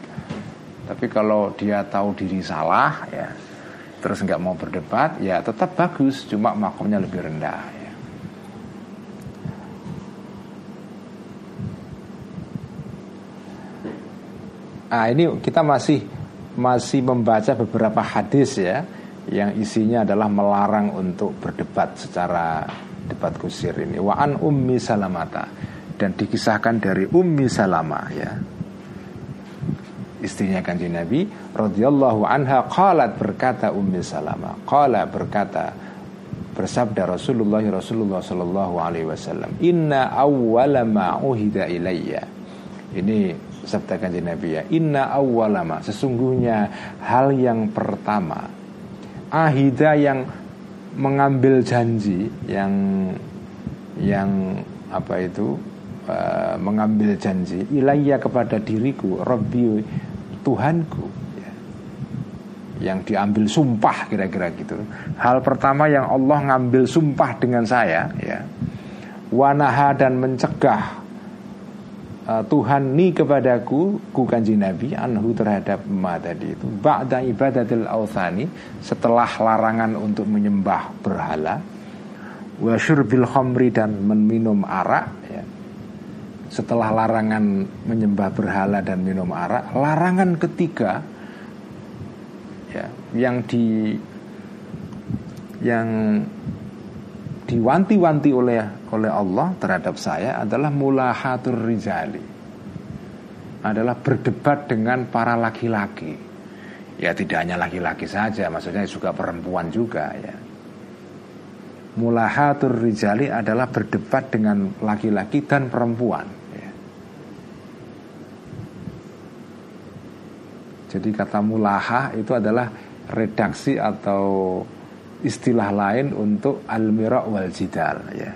Tapi kalau dia tahu diri salah ya terus nggak mau berdebat ya tetap bagus cuma makomnya lebih rendah ya. Nah ini kita masih masih membaca beberapa hadis ya yang isinya adalah melarang untuk berdebat secara debat kusir ini. Wa an ummi salamata dan dikisahkan dari ummi salama ya. Istrinya kanjeng Nabi radhiyallahu anha qalat berkata ummi salama qala berkata bersabda Rasulullah Rasulullah sallallahu alaihi wasallam inna awwala ma uhida ilayya ini sabda kanjeng Nabi ya inna awwala ma sesungguhnya hal yang pertama ahida yang mengambil janji yang yang apa itu uh, mengambil janji ilayya kepada diriku Rabbi Tuhanku. Ya. yang diambil sumpah kira-kira gitu. Hal pertama yang Allah ngambil sumpah dengan saya ya. Wanaha dan mencegah uh, Tuhan ni kepadaku ku kanji Nabi anhu terhadap ma tadi itu ba'da ibadatil authani setelah larangan untuk menyembah berhala wa syurbil khamri dan meminum arak ya. setelah larangan menyembah berhala dan minum arak larangan ketiga ya yang di yang diwanti-wanti oleh oleh Allah terhadap saya adalah mulahatur rizali adalah berdebat dengan para laki-laki. Ya tidak hanya laki-laki saja maksudnya juga perempuan juga ya. Mulahatur rizali adalah berdebat dengan laki-laki dan perempuan ya. jadi kata mulaha itu adalah redaksi atau istilah lain untuk al-mira wal jidal ya.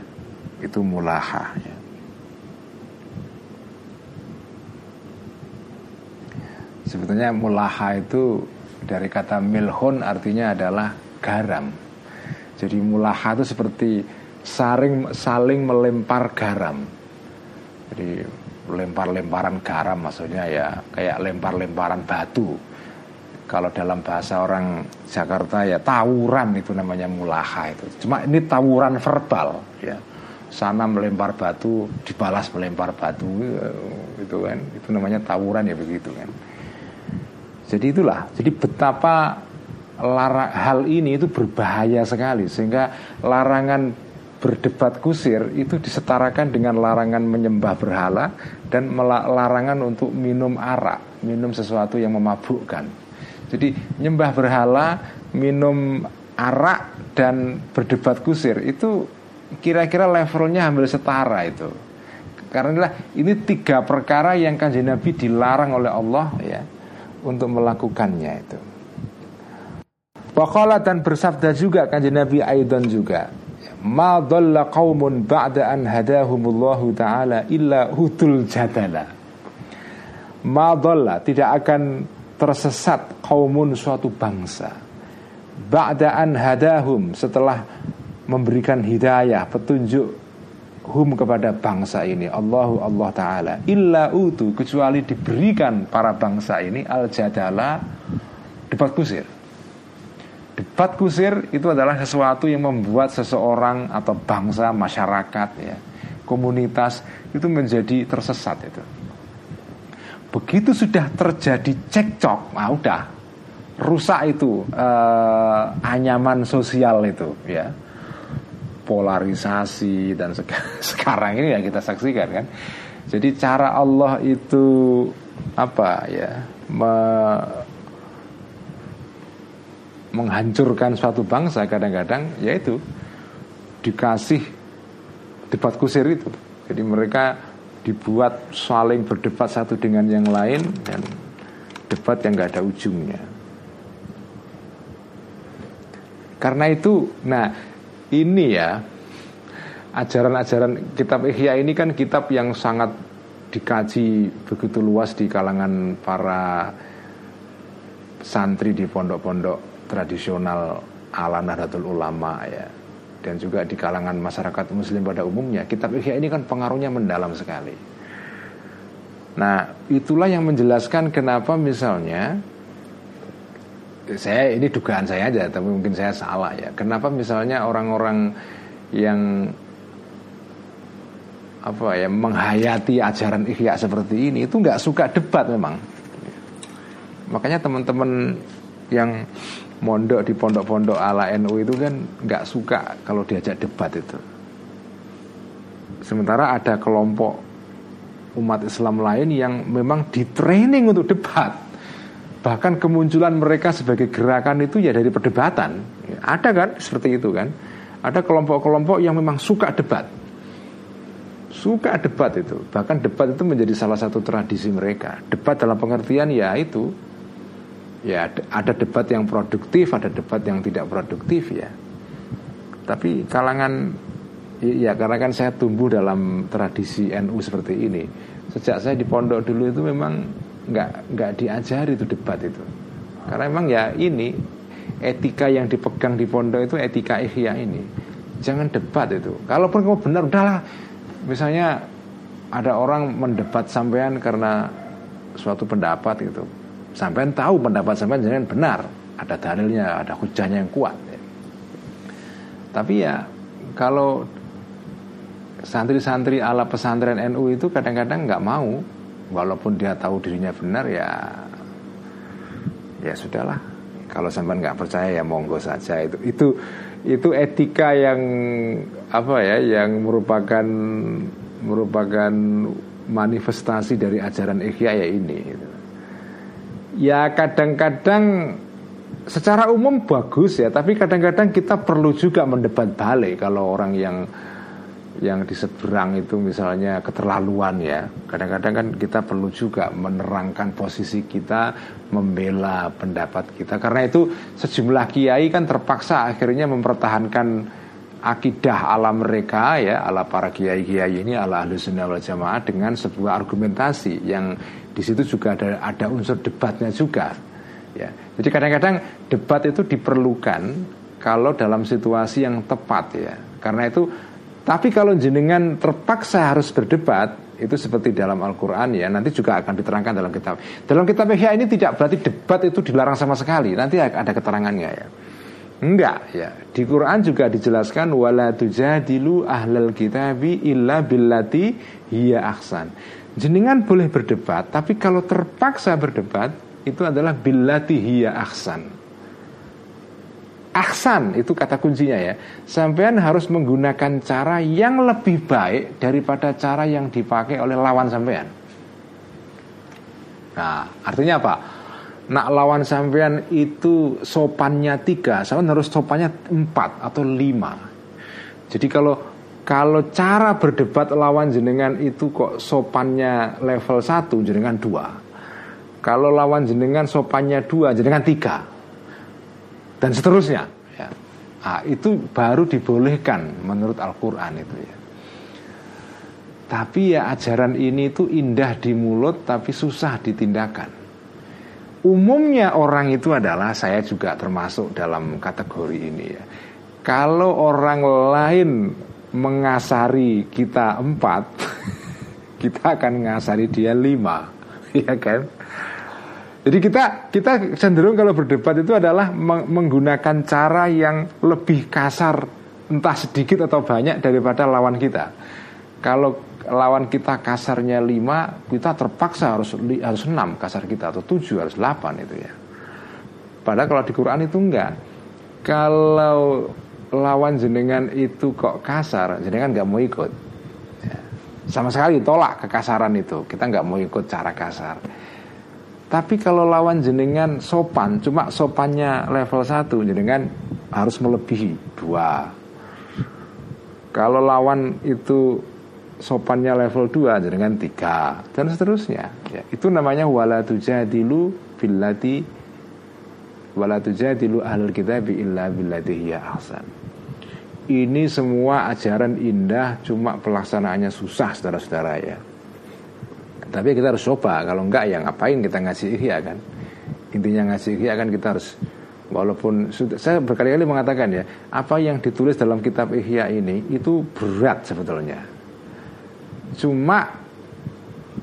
Itu mulaha ya. Sebetulnya mulaha itu dari kata milhun artinya adalah garam. Jadi mulaha itu seperti saling saling melempar garam. Jadi lempar-lemparan garam maksudnya ya kayak lempar-lemparan batu kalau dalam bahasa orang Jakarta ya tawuran itu namanya mulaha itu. Cuma ini tawuran verbal ya. Sana melempar batu, dibalas melempar batu itu kan. Itu namanya tawuran ya begitu kan. Jadi itulah. Jadi betapa lara, hal ini itu berbahaya sekali sehingga larangan berdebat kusir itu disetarakan dengan larangan menyembah berhala dan larangan untuk minum arak, minum sesuatu yang memabukkan. Jadi nyembah berhala, minum arak dan berdebat kusir itu kira-kira levelnya hampir setara itu. Karena ini tiga perkara yang kanjeng Nabi dilarang oleh Allah ya untuk melakukannya itu. Wakala dan bersabda juga kanjeng Nabi Aidan juga Ma dhalla qawmun ba'da an hadahumullahu ta'ala illa hutul jadala Ma dhalla tidak akan tersesat kaumun suatu bangsa. Ba'da an hadahum setelah memberikan hidayah petunjuk hum kepada bangsa ini. Allahu Allah Ta'ala. Illa utu kecuali diberikan para bangsa ini al jadala debat kusir. Debat kusir itu adalah sesuatu yang membuat seseorang atau bangsa, masyarakat, ya, komunitas itu menjadi tersesat itu. Begitu sudah terjadi cekcok, nah udah rusak itu eh, anyaman sosial itu, ya polarisasi dan sekarang ini yang kita saksikan kan. Jadi cara Allah itu apa ya? Me menghancurkan suatu bangsa kadang-kadang yaitu dikasih debat kusir itu. Jadi mereka dibuat saling berdebat satu dengan yang lain dan debat yang nggak ada ujungnya. Karena itu, nah ini ya ajaran-ajaran kitab Ihya ini kan kitab yang sangat dikaji begitu luas di kalangan para santri di pondok-pondok tradisional ala Nahdlatul Ulama ya dan juga di kalangan masyarakat muslim pada umumnya kitab Ihya ini kan pengaruhnya mendalam sekali. Nah, itulah yang menjelaskan kenapa misalnya saya ini dugaan saya aja tapi mungkin saya salah ya. Kenapa misalnya orang-orang yang apa ya menghayati ajaran Ihya seperti ini itu nggak suka debat memang. Makanya teman-teman yang mondok di pondok-pondok ala NU itu kan nggak suka kalau diajak debat itu. Sementara ada kelompok umat Islam lain yang memang di training untuk debat. Bahkan kemunculan mereka sebagai gerakan itu ya dari perdebatan. Ada kan seperti itu kan? Ada kelompok-kelompok yang memang suka debat. Suka debat itu. Bahkan debat itu menjadi salah satu tradisi mereka. Debat dalam pengertian ya itu ya ada debat yang produktif, ada debat yang tidak produktif ya. Tapi kalangan ya karena kan saya tumbuh dalam tradisi NU seperti ini. Sejak saya di pondok dulu itu memang nggak nggak diajari itu debat itu. Karena memang ya ini etika yang dipegang di pondok itu etika ikhya ini. Jangan debat itu. Kalaupun kamu benar udahlah. Misalnya ada orang mendebat sampean karena suatu pendapat gitu Sampai tahu pendapat sampai jangan benar, ada dalilnya, ada hujahnya yang kuat. Ya. Tapi ya kalau santri-santri ala pesantren NU itu kadang-kadang nggak mau, walaupun dia tahu dirinya benar ya, ya sudahlah. Kalau sampai nggak percaya ya monggo saja itu itu itu etika yang apa ya yang merupakan merupakan manifestasi dari ajaran ikhya ya ini. Ya kadang-kadang secara umum bagus ya, tapi kadang-kadang kita perlu juga mendebat balik kalau orang yang yang di seberang itu misalnya keterlaluan ya. Kadang-kadang kan kita perlu juga menerangkan posisi kita, membela pendapat kita. Karena itu sejumlah kiai kan terpaksa akhirnya mempertahankan akidah ala mereka ya, ala para kiai-kiai ini, ala ahli sunnah wal jamaah dengan sebuah argumentasi yang di situ juga ada ada unsur debatnya juga. Ya. Jadi kadang-kadang debat itu diperlukan kalau dalam situasi yang tepat ya. Karena itu tapi kalau jenengan terpaksa harus berdebat itu seperti dalam Al-Quran ya nanti juga akan diterangkan dalam kitab dalam kitab Ihya ini tidak berarti debat itu dilarang sama sekali nanti ada keterangannya ya enggak ya di Quran juga dijelaskan wala tujadilu ahlal kitabi illa billati hiya ahsan Jenengan boleh berdebat, tapi kalau terpaksa berdebat itu adalah billati hiya ahsan. Ahsan itu kata kuncinya ya. Sampean harus menggunakan cara yang lebih baik daripada cara yang dipakai oleh lawan sampean. Nah, artinya apa? Nak lawan sampean itu sopannya tiga, sampean harus sopannya empat atau lima. Jadi kalau kalau cara berdebat lawan jenengan itu kok sopannya level 1 jenengan 2 Kalau lawan jenengan sopannya 2 jenengan 3 Dan seterusnya. Ya. nah, Itu baru dibolehkan menurut Al-Quran itu ya. Tapi ya ajaran ini itu indah di mulut tapi susah ditindakan Umumnya orang itu adalah saya juga termasuk dalam kategori ini ya. Kalau orang lain mengasari kita empat kita akan mengasari dia lima ya kan? Jadi kita kita cenderung kalau berdebat itu adalah menggunakan cara yang lebih kasar entah sedikit atau banyak daripada lawan kita. Kalau lawan kita kasarnya lima kita terpaksa harus harus enam kasar kita atau tujuh harus delapan itu ya padahal kalau di Quran itu enggak kalau lawan jenengan itu kok kasar, jenengan nggak mau ikut. Ya. Sama sekali tolak kekasaran itu. Kita nggak mau ikut cara kasar. Tapi kalau lawan jenengan sopan, cuma sopannya level 1, jenengan harus melebihi dua. Kalau lawan itu sopannya level 2 jenengan tiga dan seterusnya. Ya, itu namanya wala tujadilu billati wala tujadilu ahlul kitab illa billati hiya ahsan. Ini semua ajaran indah Cuma pelaksanaannya susah saudara-saudara ya Tapi kita harus coba Kalau enggak ya ngapain kita ngasih ihya kan Intinya ngasih ihya kan kita harus Walaupun saya berkali-kali mengatakan ya Apa yang ditulis dalam kitab ihya ini Itu berat sebetulnya Cuma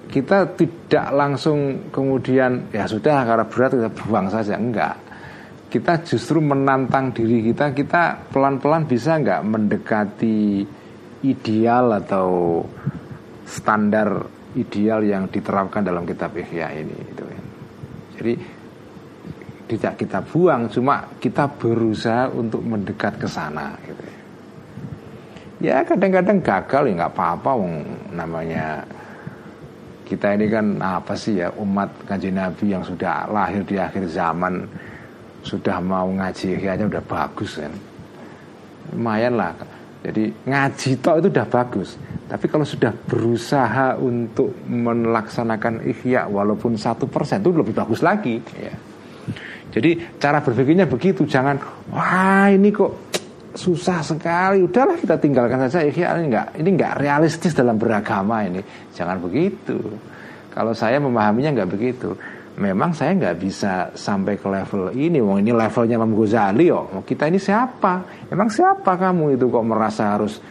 kita tidak langsung kemudian ya sudah karena berat kita buang saja enggak kita justru menantang diri kita kita pelan-pelan bisa nggak mendekati ideal atau standar ideal yang diterapkan dalam kitab Ihya ini gitu kan. Jadi tidak kita buang cuma kita berusaha untuk mendekat ke sana gitu ya. Ya kadang-kadang gagal ya nggak apa-apa namanya kita ini kan apa sih ya umat kanji Nabi yang sudah lahir di akhir zaman sudah mau ngaji kayaknya udah bagus kan. Lumayan lah. Jadi ngaji tok itu udah bagus. Tapi kalau sudah berusaha untuk melaksanakan ikhya walaupun satu persen itu lebih bagus lagi. Ya. jadi cara berpikirnya begitu jangan wah ini kok susah sekali udahlah kita tinggalkan saja ikhya ini enggak ini enggak realistis dalam beragama ini jangan begitu kalau saya memahaminya enggak begitu memang saya nggak bisa sampai ke level ini. Wong ini levelnya Imam Ghazali yo. Kita ini siapa? Emang siapa kamu itu kok merasa harus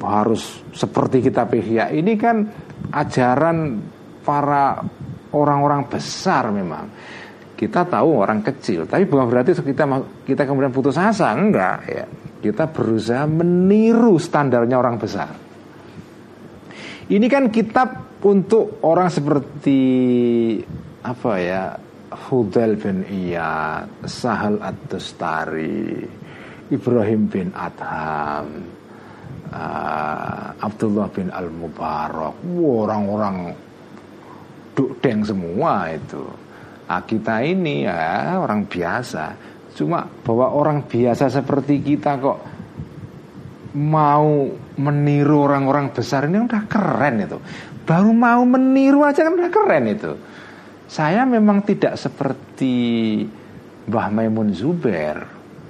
harus seperti kita Ihya? Ini kan ajaran para orang-orang besar memang. Kita tahu orang kecil, tapi bukan berarti kita kita kemudian putus asa, enggak ya. Kita berusaha meniru standarnya orang besar. Ini kan kitab untuk orang seperti apa ya Hudal bin Iyad, Sahal At-Tustari, Ibrahim bin Adham, uh, Abdullah bin Al-Mubarak, orang-orang dukdeng semua itu. Nah, kita ini ya orang biasa, cuma bahwa orang biasa seperti kita kok mau meniru orang-orang besar ini udah keren itu. Baru mau meniru aja kan udah keren itu. Saya memang tidak seperti Mbah Maimun Zuber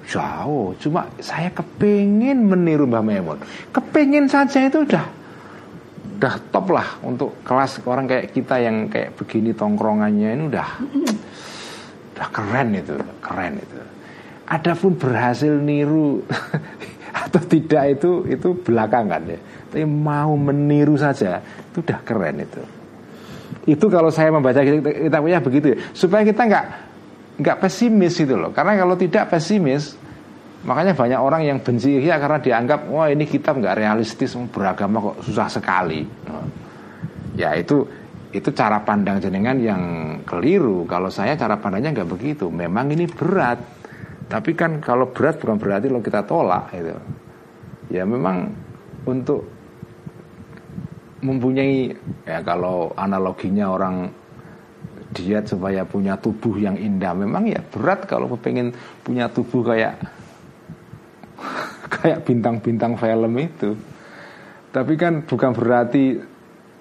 Jauh Cuma saya kepingin meniru Mbah Maimun Kepingin saja itu udah Udah top lah Untuk kelas orang kayak kita yang kayak begini tongkrongannya ini udah Udah keren itu Keren itu Adapun berhasil niru Atau tidak itu Itu belakangan ya Tapi mau meniru saja Itu udah keren itu itu kalau saya membaca kitabnya begitu ya. Supaya kita nggak nggak pesimis itu loh. Karena kalau tidak pesimis, makanya banyak orang yang benci ya karena dianggap wah ini kitab nggak realistis beragama kok susah sekali. Ya itu itu cara pandang jenengan yang keliru. Kalau saya cara pandangnya nggak begitu. Memang ini berat. Tapi kan kalau berat bukan berarti lo kita tolak itu. Ya memang untuk mempunyai ya kalau analoginya orang diet supaya punya tubuh yang indah memang ya berat kalau pengen punya tubuh kayak kayak bintang-bintang film itu. Tapi kan bukan berarti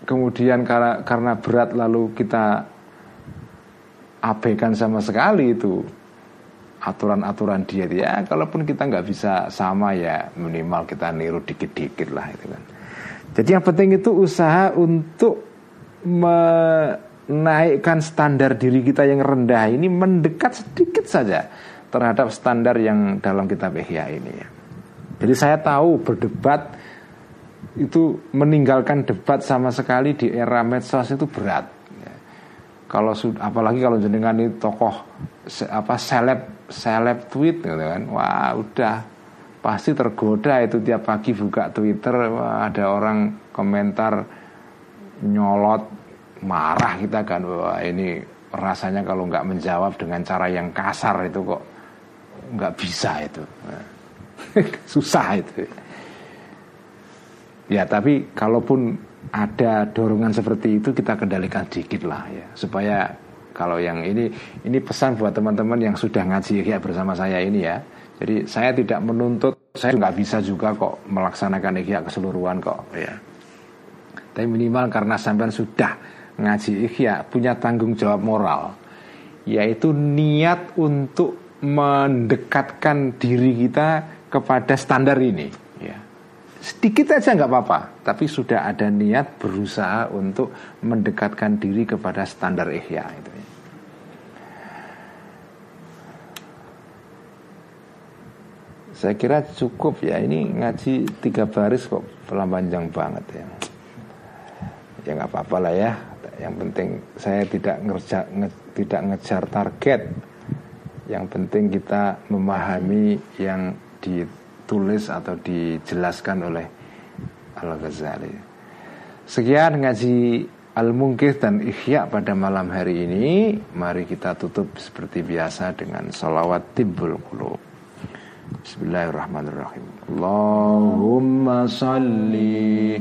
kemudian karena karena berat lalu kita abaikan sama sekali itu aturan-aturan diet ya kalaupun kita nggak bisa sama ya minimal kita niru dikit-dikit lah itu kan. Jadi yang penting itu usaha untuk menaikkan standar diri kita yang rendah ini mendekat sedikit saja terhadap standar yang dalam kitab Ihya ini ya. Jadi saya tahu berdebat itu meninggalkan debat sama sekali di era medsos itu berat. Ya. Kalau apalagi kalau jenengan ini tokoh apa seleb seleb tweet gitu kan, wah udah pasti tergoda itu tiap pagi buka Twitter wah, ada orang komentar nyolot marah kita kan wah ini rasanya kalau nggak menjawab dengan cara yang kasar itu kok nggak bisa itu. Susah itu. Ya tapi kalaupun ada dorongan seperti itu kita kendalikan dikit lah ya. Supaya kalau yang ini ini pesan buat teman-teman yang sudah ngaji ya bersama saya ini ya. Jadi saya tidak menuntut saya nggak bisa juga kok melaksanakan ihya keseluruhan kok ya. Tapi minimal karena sampean sudah ngaji ihya punya tanggung jawab moral yaitu niat untuk mendekatkan diri kita kepada standar ini. Ya. Sedikit aja nggak apa-apa tapi sudah ada niat berusaha untuk mendekatkan diri kepada standar ihya itu. Ya. saya kira cukup ya. Ini ngaji tiga baris kok pelan panjang banget ya. Ya nggak apa-apa lah ya. Yang penting saya tidak ngerja, nge, tidak ngejar target yang penting kita memahami yang ditulis atau dijelaskan oleh Al-Ghazali. Sekian ngaji Al-Mungkih dan Ikhya pada malam hari ini. Mari kita tutup seperti biasa dengan salawat timbul qulub. Bismillahirrahmanirrahim. Allahumma salli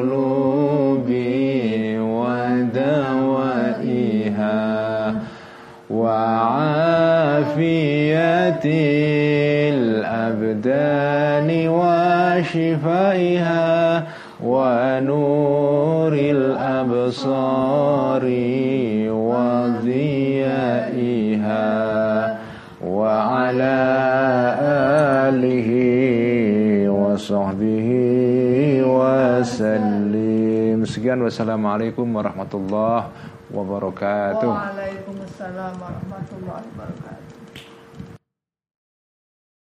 وعافية الأبدان وشفائها ونور الأبصار وضيائها وعلى آله وصحبه وسلم. Sekian wassalamualaikum warahmatullahi wabarakatuh. Waalaikumsalam warahmatullahi wabarakatuh